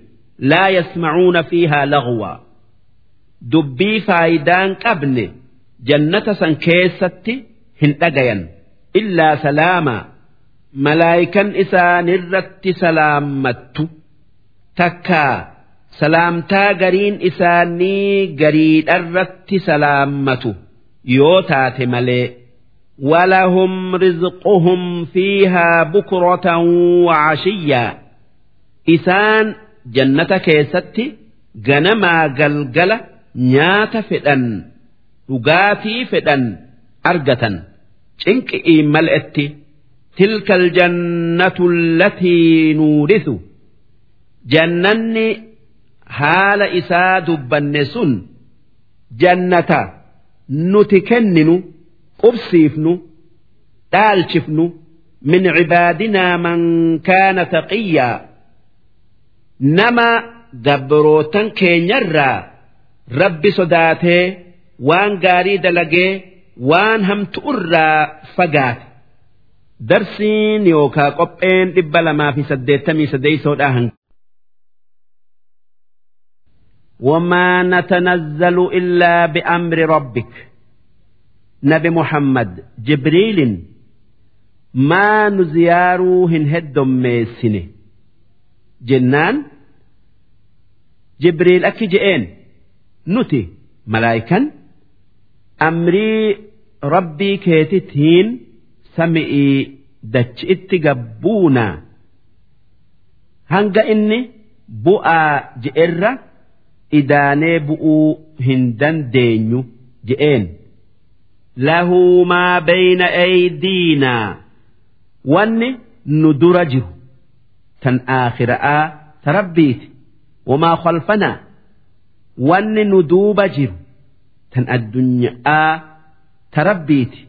laa yasmacuuna fiihaa lagwaa dubbii faayidaan qabne jannata san keessatti hin dhagayan illaa salaamaa malaayikan isaanirratti salaammattu takkaa salaamtaa gariin isaanii gariidharratti salaammatu yoo taate malee ولهم رزقهم فيها بكرة وعشيا إسان jannata keessatti ganamaa galgala nyaata fedhan dhugaatii fedhan argatan. Cinqi'ii mal'etti tilka aljannatu allatii nuudhisu. Jannanni haala isaa dubbanne sun jannata nuti kenninu qubsiifnu dhaalchifnu min cibaadinaa man kaana taqiyyaa. nama gabrootan keenyarraa rabbi sodaatee waan gaarii dalagee waan hamtu'urraa fagaate darsiin yookaa qopheen dhibba lamaa fi saddeettamii saddeeysoodhaa hanga وما نتنزل إلا بأمر ربك nabi muhammad jibriilin maa nu ziyaaruu hin heddommeessine jennaan jibriil akki je'een nuti malaayikan amrii rabbii keetitiin sami'ii dachi itti gabbuunaa hanga inni bu'aa je'erra idaanee bu'uu hin dandeenyu je'een. lahuu maa bayna aydiinaa wanni nu dura jiru. tan aakhiraa tarabbiiti wamaa khalfanaa wanni nu duuba jiru tan addunyaa tarabbiiti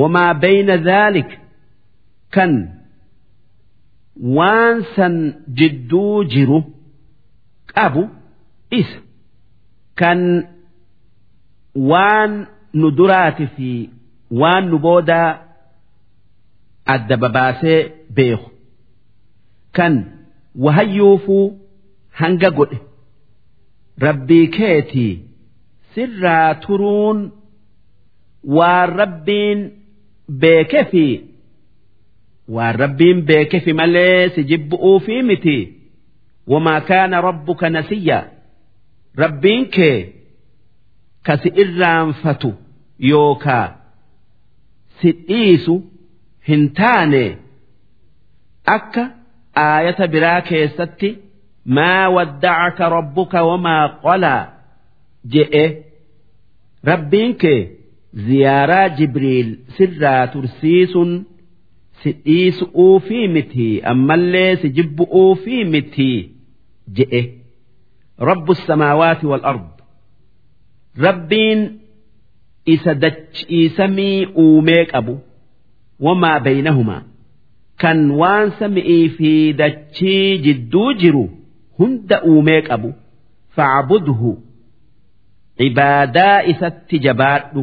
wamaa bayna dhaalik kan waan san jidduu jiru qabu isa kan waan nu duraati fi waan nu boodaa adda babaasee beeku. Kan wahayyuufuu hanga godhe. Rabbii keetii sirraa turuun waan rabbiin beeke fi waan rabbiin beeke fi malee si jibbu'uufii miti. Wamaa kaana rabbuka nasiyya rabbiin kee kasi irraanfatu yookaa si dhiisu hin taane akka aayata biraa keessatti maa waddacaka rabbuka wamaa qolaa je'e. Rabbiin kee ziyaaraa jibriil sirraa tursiisuun si dhiisu'uufii miti ammallee si jibbu'uufii miti je'e. Rabbu samaawaati wal ard. Rabbiin isa dachii samii uumee qabu. Wamaa baynahumaa kan waan sami'ii fi dachii jidduu jiru hunda uumee qabu facbudhu cibaadaa isatti jabaadhu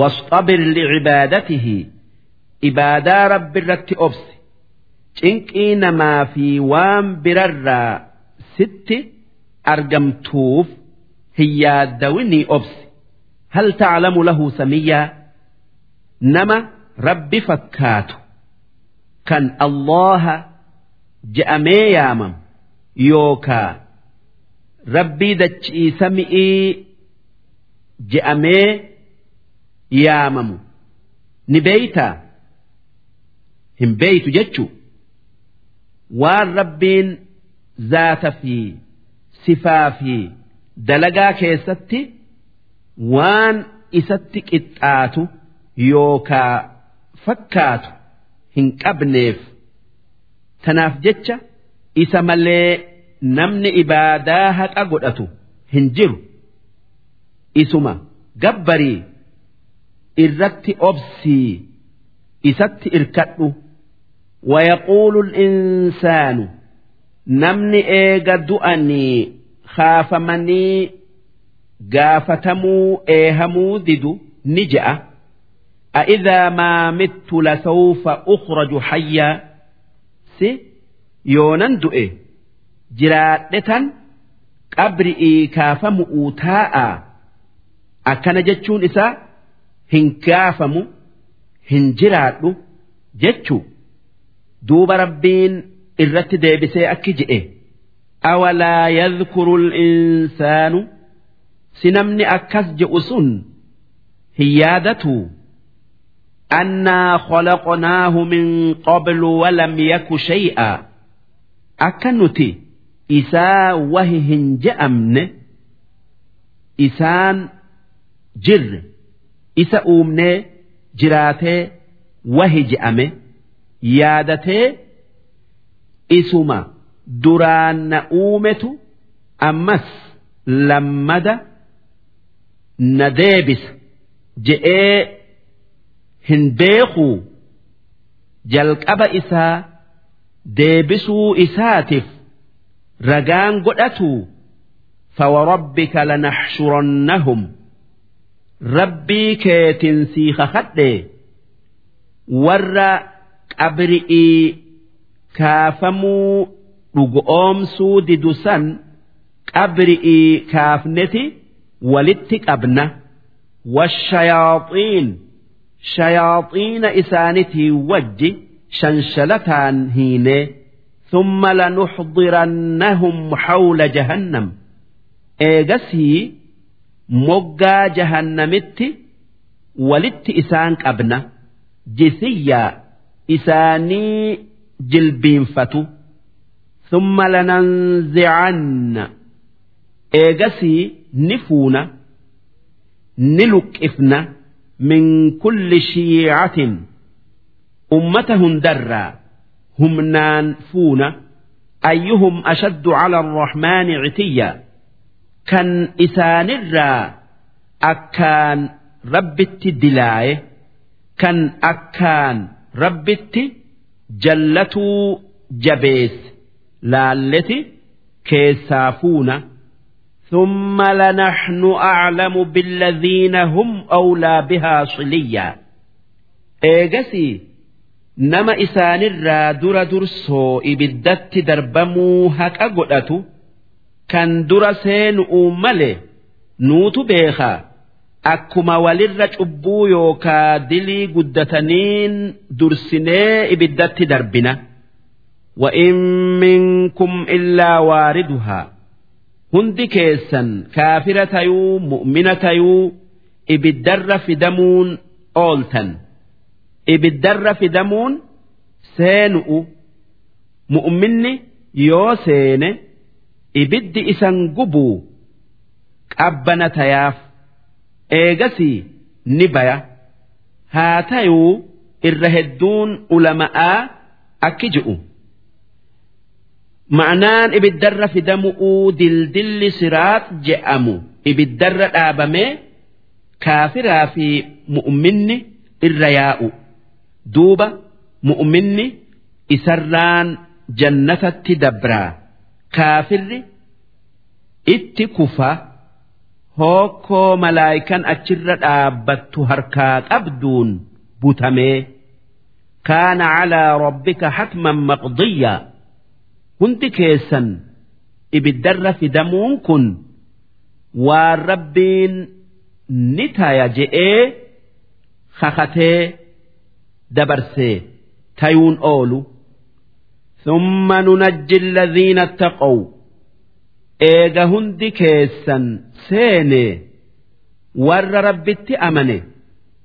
wasxabir licibaadatihi ibaadaa rabbi irratti obsi cinqii namaa fi waan birarraa sitti argamtuuf hin yaaddawinii obsi hal taclamu lahu samiyyaa nama rabbi fakkaatu. kan allaha je'amee yaamam yookaa rabbii dachiisa mi'ii je'amee yaamamu ni beeytaa hin beeytu jechu waan rabbiin zaata fi sifaa fi dalagaa keessatti waan isatti qixxaatu yookaa fakkaatu. Hin qabneef. Tanaaf jecha isa malee namni ibaadaa haqa godhatu hin jiru. Isuma gabbarii irratti obsii isatti irkadhu. Wayaquulu insaanu namni eega du'anii kaafamanii gaafatamuu eehamuu didu ni je'a أإذا ما مت لسوف أخرج حيا سي يونان دؤي جرادة قبرئي كافم أوتاء أكن جتشون إسا هن كافم هن جراد جتشو دوب ربين إرت ديبسي أكجئ أولا يذكر الإنسان سنمني أكس جئسن هيادته أنا خلقناه من قبل ولم يك شيئا أكنتي إسا وههن جأمن إسان جر إسا أومن جراتي وهي جأمه يادتي إسما دران أومت أمس لمد نديبس جئ hin beekuu jalqaba isaa deebisuu isaatiif ragaan godhatu فوربك لنحشرنهم ربي كيتن سيخ خده ور قبرئي كافمو رقومسو ددسن قبرئي كافنتي ولتك أبنه والشياطين شياطين إسانتي وج شنشلتان هينه ثم لنحضرنهم حول جهنم إيجسي مجا جهنمت ولت إسان قبنا جثيا إساني جلبين فتو ثم لننزعن إيجسي نفونا نلقفنا من كل شيعة أمتهم درا هم نانفون أيهم أشد على الرحمن عتيا كان إسان الرا أكان ربت دلاي كان أكان ربت جلتو جبيس لالتي كيسافون ثم لنحن أعلم بالذين هم أولى بها صليا إيجسي نما إسان الرادر درسو إبدت دربمو هك أقلتو كان درسين أمالي نوت بيخا أكما ولر أبو يوكا دلي قدتنين درسني إبدت دربنا وإن منكم إلا واردها hundi keessan kaafira tayuu mu'mina tayuu ibiddarra fidamuun ooltan. Ibiddarra fidamuun seenu'u. Mu'minni yoo seene ibiddi isan gubuu qabbana tayaaf eegasii ni baya. Haa tayuu irra hedduun ulama'aa akki ji'u. Ma'anaan ibiddarra fidamu'uu dildilli siraat je'amu. Ibiddarra dhaabamee kaafiraa fi mu'minni irra yaa'u. Duuba mu'minni isarraan jannatatti dabraa. Kaafirri itti kufa hookkoo malaayikan achirra dhaabbattu harkaa qabduun butamee kaana calaa rabbika hatman maqdiyyaa hundi keessan ibiddarra fidamuun kun waan rabbiin ni taya je'ee kakatee dabarsee tayuun oolu ثم ننجي الذين اتقوا eega hundi keessan seene warra rabbitti amane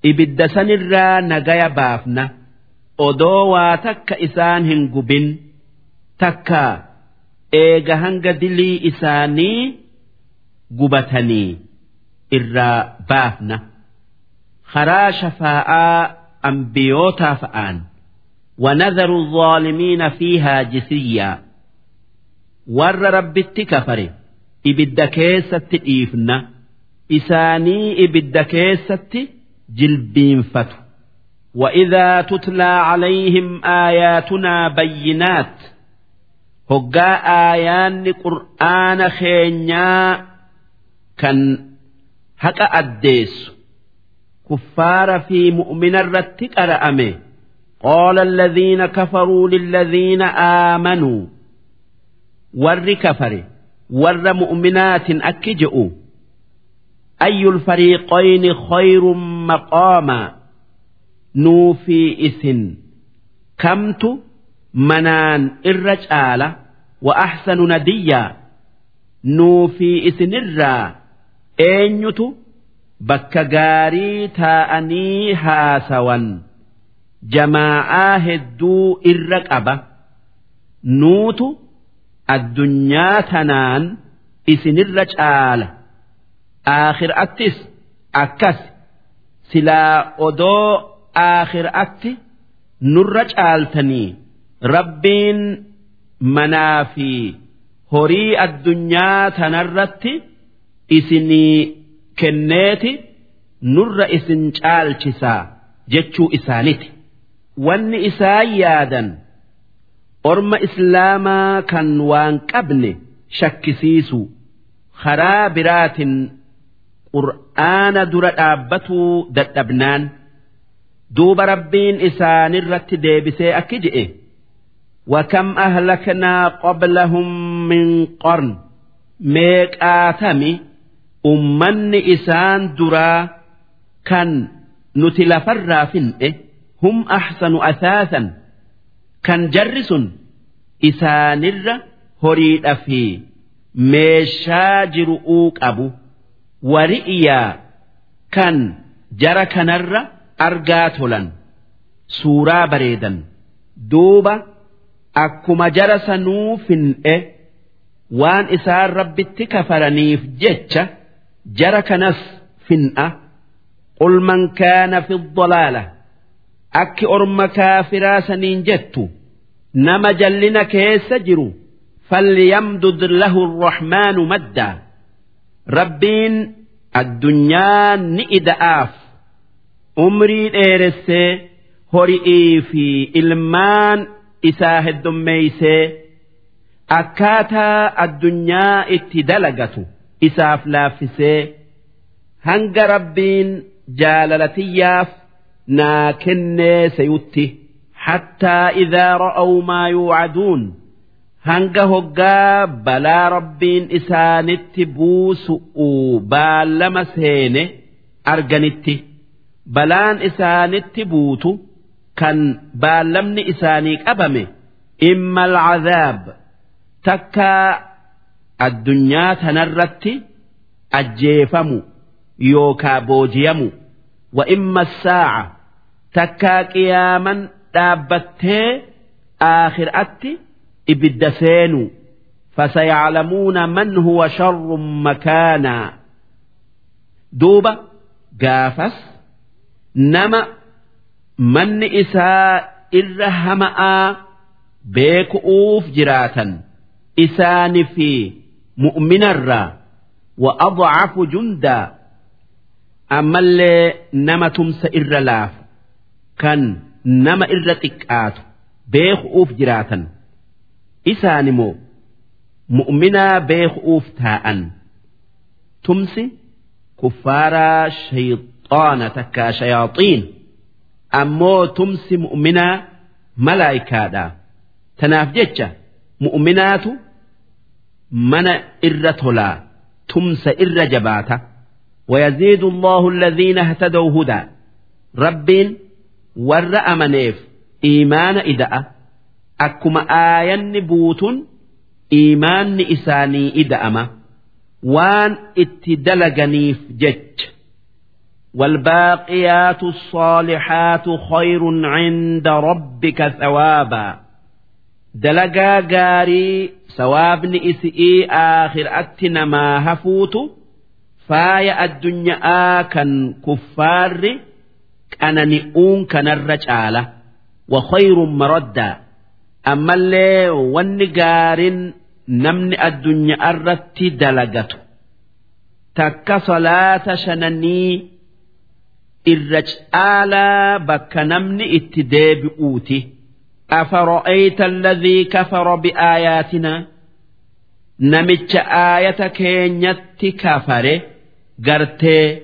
ibidda sanirraa nagaya baafna odoo waa takka isaan hin gubin takka eega hanga dilii isaanii gubatanii irraa baafna karaa shafaa'aa ambiyootaa fa'aan ونذر الظالمين فيها جثيا ور ربتي كفر إبد كيسة إيفنا isaanii ibidda keessatti jilbiinfatu وإذا تتلى عليهم آياتنا بينات hoggaa aayaanni qur'aana keenyaa kan haqa addeessu kuffaara fi mu'mina irratti qara'ame. Qaala alladhiina kafaruu lilladhiina aamanuu warri kafare warra mu'minaatin akki je'u. Ayyul fariiqayni khayrun maqaamaa nuu fi isin kamtu? manaan irra caala wa ahsanu nadiyyaa nuufi isinirraa eenyutu bakka gaarii taa'anii haasawan? Jamaa'aa hedduu irra qaba. Nuutu addunyaa tanaan isinirra caala. Aakhiraattis akkas silaa odoo aakhiraatti nurra caaltanii. Rabbiin manaa fi horii addunyaa tanarratti isinii kenneeti nurra isin caalchisaa jechuu isaaniti wanni isaan yaadan orma islaamaa kan waan qabne shakkisiisu. Karaa biraatin qur'aana dura dhaabbatuu dadhabnaan. duuba rabbiin isaanirratti deebisee akki je'e وكم أهلكنا قبلهم من قرن ميقاتمي أمن إسان درا كان نتلفر فنئه هم أحسن أثاثا كان جرس إسان الر هريد في ميشاجر أوك أبو ورئيا كان جرى كنر argaa tolan suuraa bareedan duuba akkuma jara sanuu fin'e waan isaan rabbitti kafaraniif jecha jara kanas fin'a qul man kaana fi dhalaala akki orma kaafiraa saniin jettu nama jallina keessa jiru falyamdud lahu arrahmaanu maddaa rabbiin addunyaa ni ida'aaf umrii dheeressee hori'ii fi ilmaan isaa heddummeeysee akkaataa addunyaa itti dalagatu isaaf laaffisee hanga rabbiin jaalalatiyyaaf naa kennee sayutti hattaa idaa ra'aw maa yuucaduun hanga hoggaa balaa rabbiin isaanitti buusu'u baallama seene arganitti. balaan isaanitti buutu kan baallamni isaanii qabame imma alcazaab takkaa addunyaa tanarratti ajjeefamu yookaa boojiyamu wa imma saaca takkaa qiyaaman dhaabbattee aakhiraatti ibidda seenu فسيعلمون من هو شر مكانا دوبا قافس nama manni isaa irra hama'aa beeku'uuf jiraatan isaani fi mu'minarraa wa adcafu jundaa. Ammallee nama tumsa irra laafu kan nama irra xiqqaatu beeku'uuf jiraatan. Isaan immoo mu'minaa beeku'uuf taa'an? Tumsi kuffaaraa shayxaa shayaxaana takkaa shayaaxiin ammoo tumsi mu'minaa malaayikaadha tanaaf jecha mu'minaatu mana irra tolaa tumsa irra jabaata ويزيد الله الذين اهتدوا هدى ربين ور أمنيف إيمان إدأ أكما آيان بوت إيمان إساني إدأما وان اتدلغنيف جج والباقيات الصالحات خير عند ربك ثوابا دلقا قاري ثواب إسئي آخر أتنا ما هفوت فايا الدنيا كان كفار كان نئون كان الرجالة وخير مردا أما اللي ونقار نمن الدنيا الرت دلقته takka salaata shananii irra caalaa bakka namni itti deebi'uuti. أفرأيت الذي كفر بآياتنا نمتش آية كينيت كفره قرتي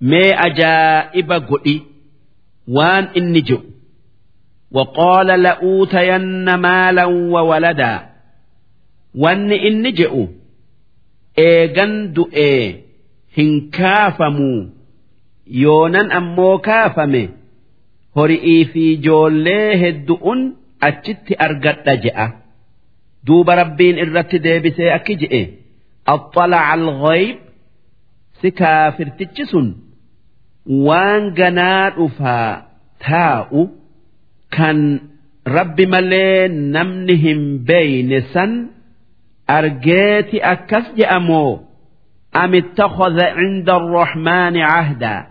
مي أجائب قئي وان إني جو وقال لأوتين مالا وولدا وان إني جئوا إيغن دؤي هن يونان أمو كافمي hori'ii fi ijoollee heddu'un achitti argadha je'a duuba rabbiin irratti deebisee akki je'e axxalaca alghayb si kaafirtichi sun waan ganaa dhufaa taa'u kan rabbi malee namni hin beeyne san argeeti akkas je'amoo am ittakhadha cinda arrahmaani cahdaa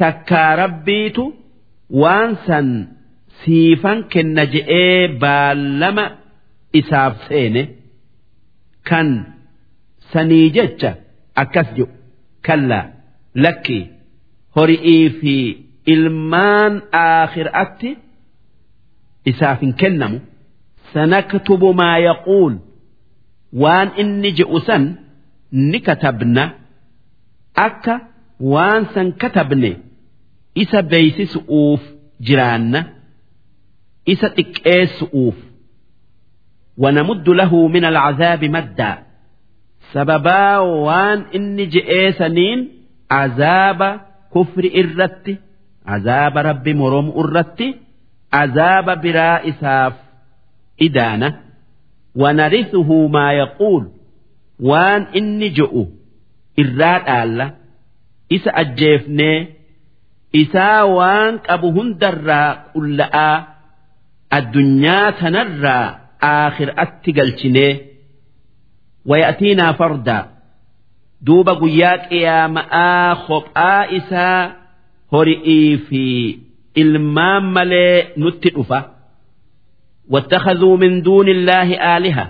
takkaa rabbiitu waan san siifan kenna je'ee baallama isaaf seene. Kan sanii jecha akkas jedhu kallaa lakki hori'ii fi ilmaan aakhiraatti isaaf hin kennamu. Sanaktubu maa yaquul waan inni je'u san ni katabna. Akka waan san katabne. Isa beeysisu'uuf jiraanna isa xiqqeessu'uuf wanamuddu lahu min alcazaabi maddaa sababaa waan inni je'eesaniin azaaba kufri irratti azaaba rabbi moromu irratti azaaba biraa isaaf idaana. Wanarisuhu maa yaquul. Waan inni je'u irraa dhaalla isa ajjeefnee isaa waan qabu hundarraa qulla'aa addunyaa tanarraa aakhiraatti galchinee wayatiinaa fardaa duuba guyyaa qiyaama'aa kophaa isaa hori'ii fi ilmaan malee nutti dhufa واتخذوا من دون الله آلهة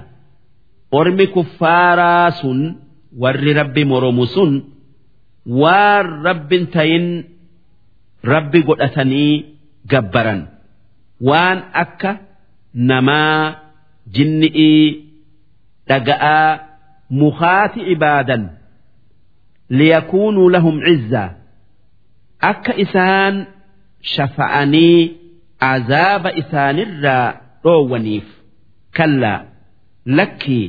أرمي كفارا سن ور رب مرمسن وار رب تين rabbi godhatanii gabbaran. Waan akka namaa jinni'ii dhaga'aa mukaati ibaadan liyakuunuu lahum cizzaa akka isaan shafa'anii azaaba isaanirraa dhoowwaniif. Kallaa lakkii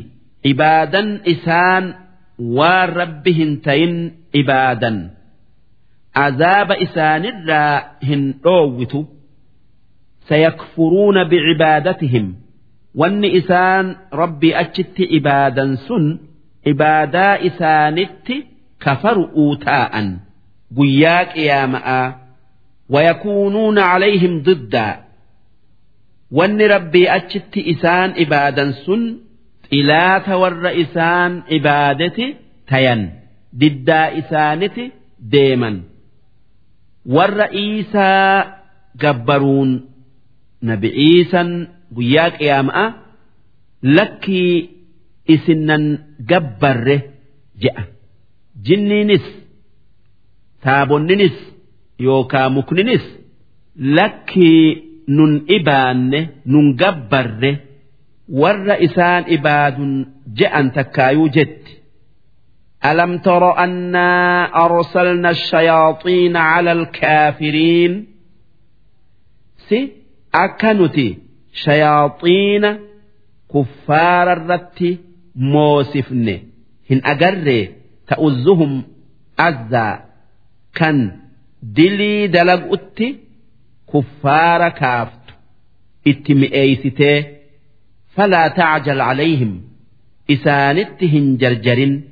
ibaadan isaan waan rabbi hin tayin ibaadan. Azaaba isaanirraa hin dhoowwitu sayakfuruuna bicibaadatihim wanni isaan rabbii achitti ibaadan sun ibaadaa isaanitti kafaru'uu taa'an guyyaa qiyaama'aa wayakuunuuna calayhim diddaa wanni rabbii achitti isaan ibaadan sun xilaata warra isaan ibaadeti tayan diddaa isaaniti deeman warra iisaa gabbaruun nabi iisan guyyaa qiyaama'a lakkii isinnan gabbarre je'a. Jinniinis taabonninis yookaa mukninis lakkii nun ibaanne nun gabbarre warra isaan ibaadun je'an takkaayuu jetti ألم تر أنا أرسلنا الشياطين على الكافرين؟ سي أكنتي شياطين كفار الرت موسفن هن أجر تأزهم أذى كان دلي دلق أتي كفار كافت. اتمئيستي فلا تعجل عليهم. إسانتهن جرجرين.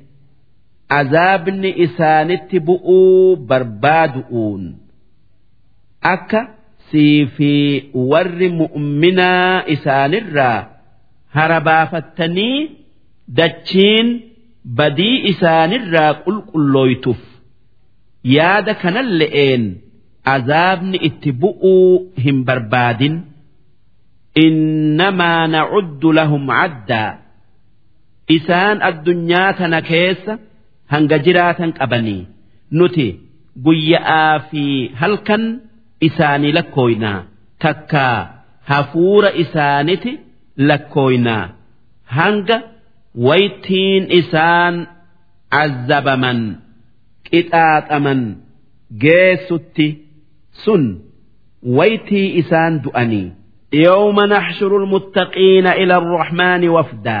Azaabni isaanitti bu'uu barbaadu'uun akka sii fi warri mu'minaa isaanirraa harabaafattanii dachiin badii isaanirraa qulqullooytuuf yaada kanalle'een azaabni itti bu'uu hin barbaadin. Innamaa nacuddu lahum caddaa isaan addunyaa tana keessa hanga jiraatan qabanii nuti guyya'aa fi halkan isaanii lakkooynaa takkaa hafuura isaaniti lakkooynaa hanga waytiin isaan azzabaman qixaaxaman geessutti sun waytii isaan du'anii يوم نحشر المتقين إلى الرحمن وفدا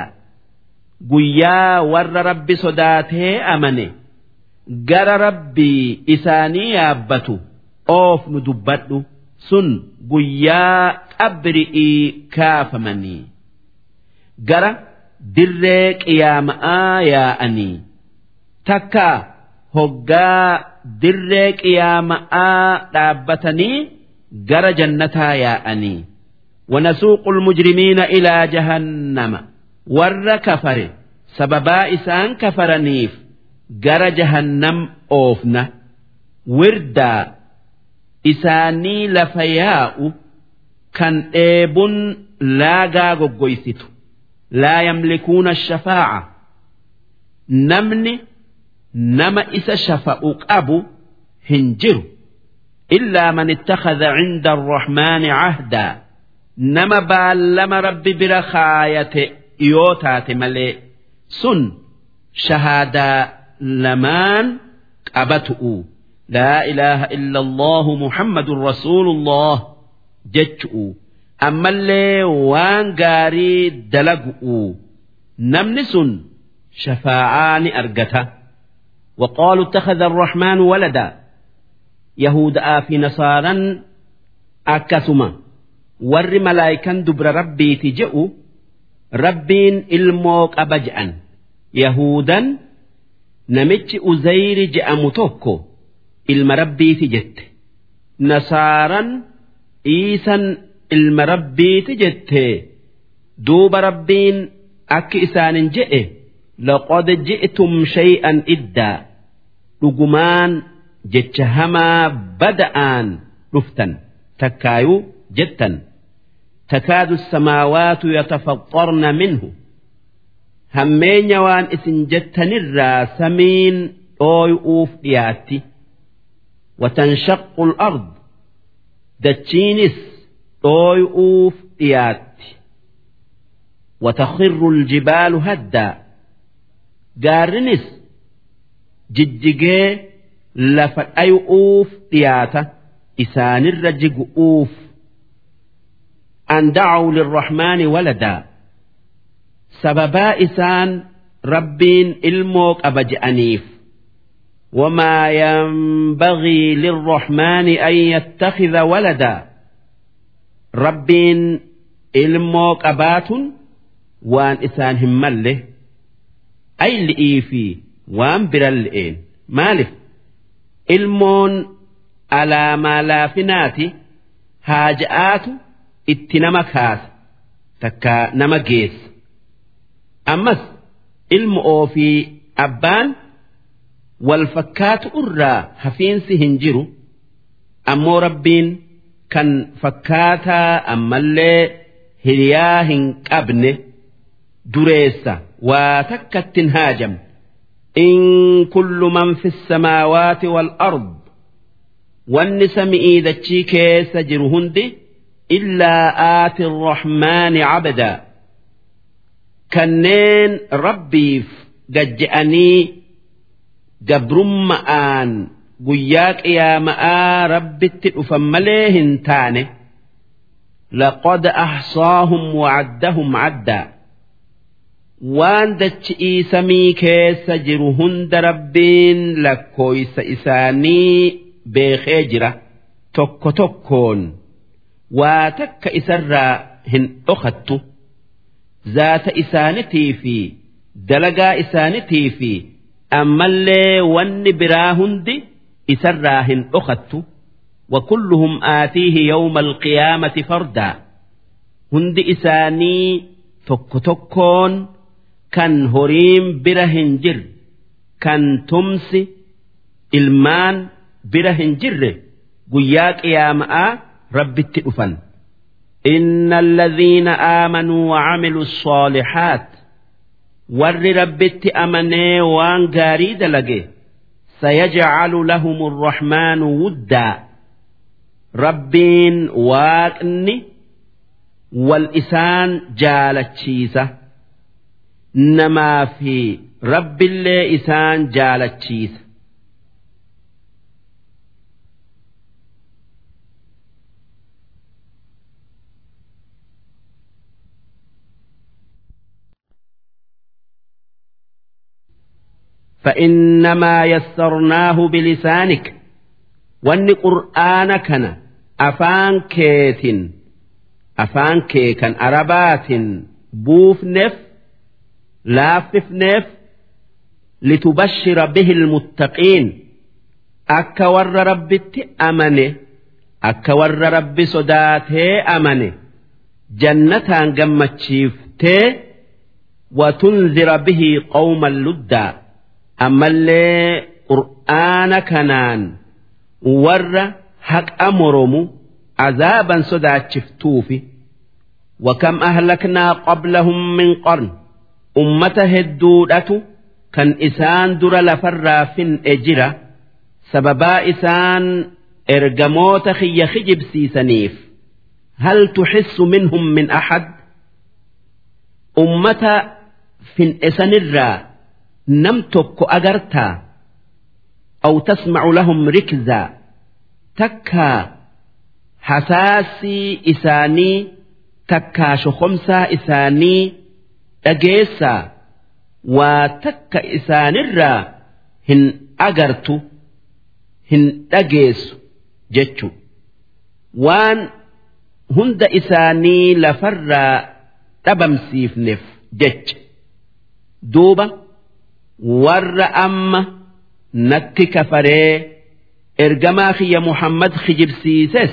guyyaa warra rabbi sodaatee amane gara rabbii isaanii yaabbatu oofnu dubbadhu sun guyyaa qabri'ii kaafamanii gara dirree qiyaama'aa yaa'anii takkaa hoggaa dirree qiyaama'aa dhaabbatanii gara jannataa yaa'anii ونسوق المجرمين إلى جهنم warra kafare sababaa isaan kafaraniif gara jahannam oofna. Wirdaa isaanii lafa yaa'u kan dheebun laagaa goggoysitu. Laa yamlikuuna shafaa'a. Namni nama isa shafa'u qabu hin jiru. Illaa man ittakhadha cinda arrahmaani cahdaa nama baallama rabbi bira kaayate yoo taate malee sun shahaadaa lamaan qabatu'u laa ilaaha illa allahu muhammadun rasuulullah jechu'u ammallee waan gaarii dalagu'u namni sun shafaa'aa ni argata وقالوا اتخذ الرحمن ولدا يهودا في نصارى أكسما ور ملايكا دبر ربي تجئوا rabbiin ilmoo qaba je'an. Yahudan namichi uzayri je'amu tokko ilma rabbiiti jette. Nasaaran iisan ilma rabbiiti jette. Duuba rabbiin akki isaanin je'e laqad ji'tum shay'an iddaa dhugumaan jecha hamaa bada'aan dhuftan takkaayuu jettan تكاد السماوات يتفطرن منه. همين وان إسن جتنرا سمين اويؤوف دياتي. وتنشق الأرض. دتشينس اويؤوف دياتي. وتخر الجبال هدا. قارنس جججي لفت أيؤوف دياتا. إسان الرجق أوف أن دعوا للرحمن ولدا سببا إسان ربين الموك أبجأنيف وما ينبغي للرحمن أن يتخذ ولدا ربين الموك أبات وان إسان همله أي لإيفي وان برلئين مالف المون على ما لافناتي هاجآت itti nama kaasa takka nama geessa ammas ilma ofii abbaan wal fakkaatu irraa hafiinsi hin jiru ammoo rabbiin kan fakkaataa ammallee hiriyaa hin qabne dureessa waa takkattin haajam in kullu man fi samaawaati wal ard wanni sami'ii dachii keessa jiru hundi إلا آت الرحمن عبدا. كنين ربي ججأني جبرم آن. قياك يا ماء ربي فمليهن تاني لقد أحصاهم وعدهم عدا. وان دجئي سميكي سجرهن دربين لكويس إساني بخيجرة تكو تكون waa takka isarraa hin dhokattu zaata isaanitii fi dalagaa isaanitii fi ammallee wanni biraa hundi isarraa hin dhokattu وكلهم آتيه يوم القيامة فردا هند إساني توك توكون كان هريم برهنجر كان تمسي ilmaan bira hin jirre guyyaa qiyaama'aa rabbitti dhufan. إن الذين آمنوا وعملوا الصالحات warri rabbitti amanee waan gaarii dalage sayajcalu lahum arrahmaanu wuddaa rabbiin waaqni wal isaan jaalachiisa namaa fi rabbillee isaan jaalachiisa فإنما يسرناه بلسانك. وأن قرآن كان أفان كيت أفان كي كان أربات بوف نف لاف نف لتبشر به المتقين. أكا ور رب أمنه أكا ور رب صداته أمنه جنة جمتشيف وتنذر به قوما لُدًّا. Ammallee qur'aana kanaan warra haqa moromu azaaban sodaachiftuufi wakam ahlaknaa qablahum min qarn? Ummata hedduudhatu kan isaan dura lafarraa fin'e jira. Sababaa isaan ergamoota kiyya kijibsiisaniif hal tuxissu minhum min ahad? Ummata fin'e sanirraa nam tokko agartaa aw tasmacu lahum rikzaa takkaa hasaasii isaanii takkaa shokomsaa isaanii dhageessaa waa takka isaanirraa hin agartu hin dhageessu jechu. Waan hunda isaanii lafarraa dhabamsiifneef jecha. Duuba warra amma natti kafaree ergamaa kiyya Muhammad kijibsiises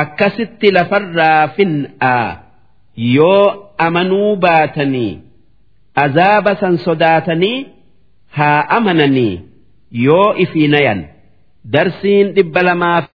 akkasitti lafarraa fin'aa yoo amanuu baatanii azaaba san sodaatanii haa amananii. Yoo ifii nayan darsiin dhibba lamaaf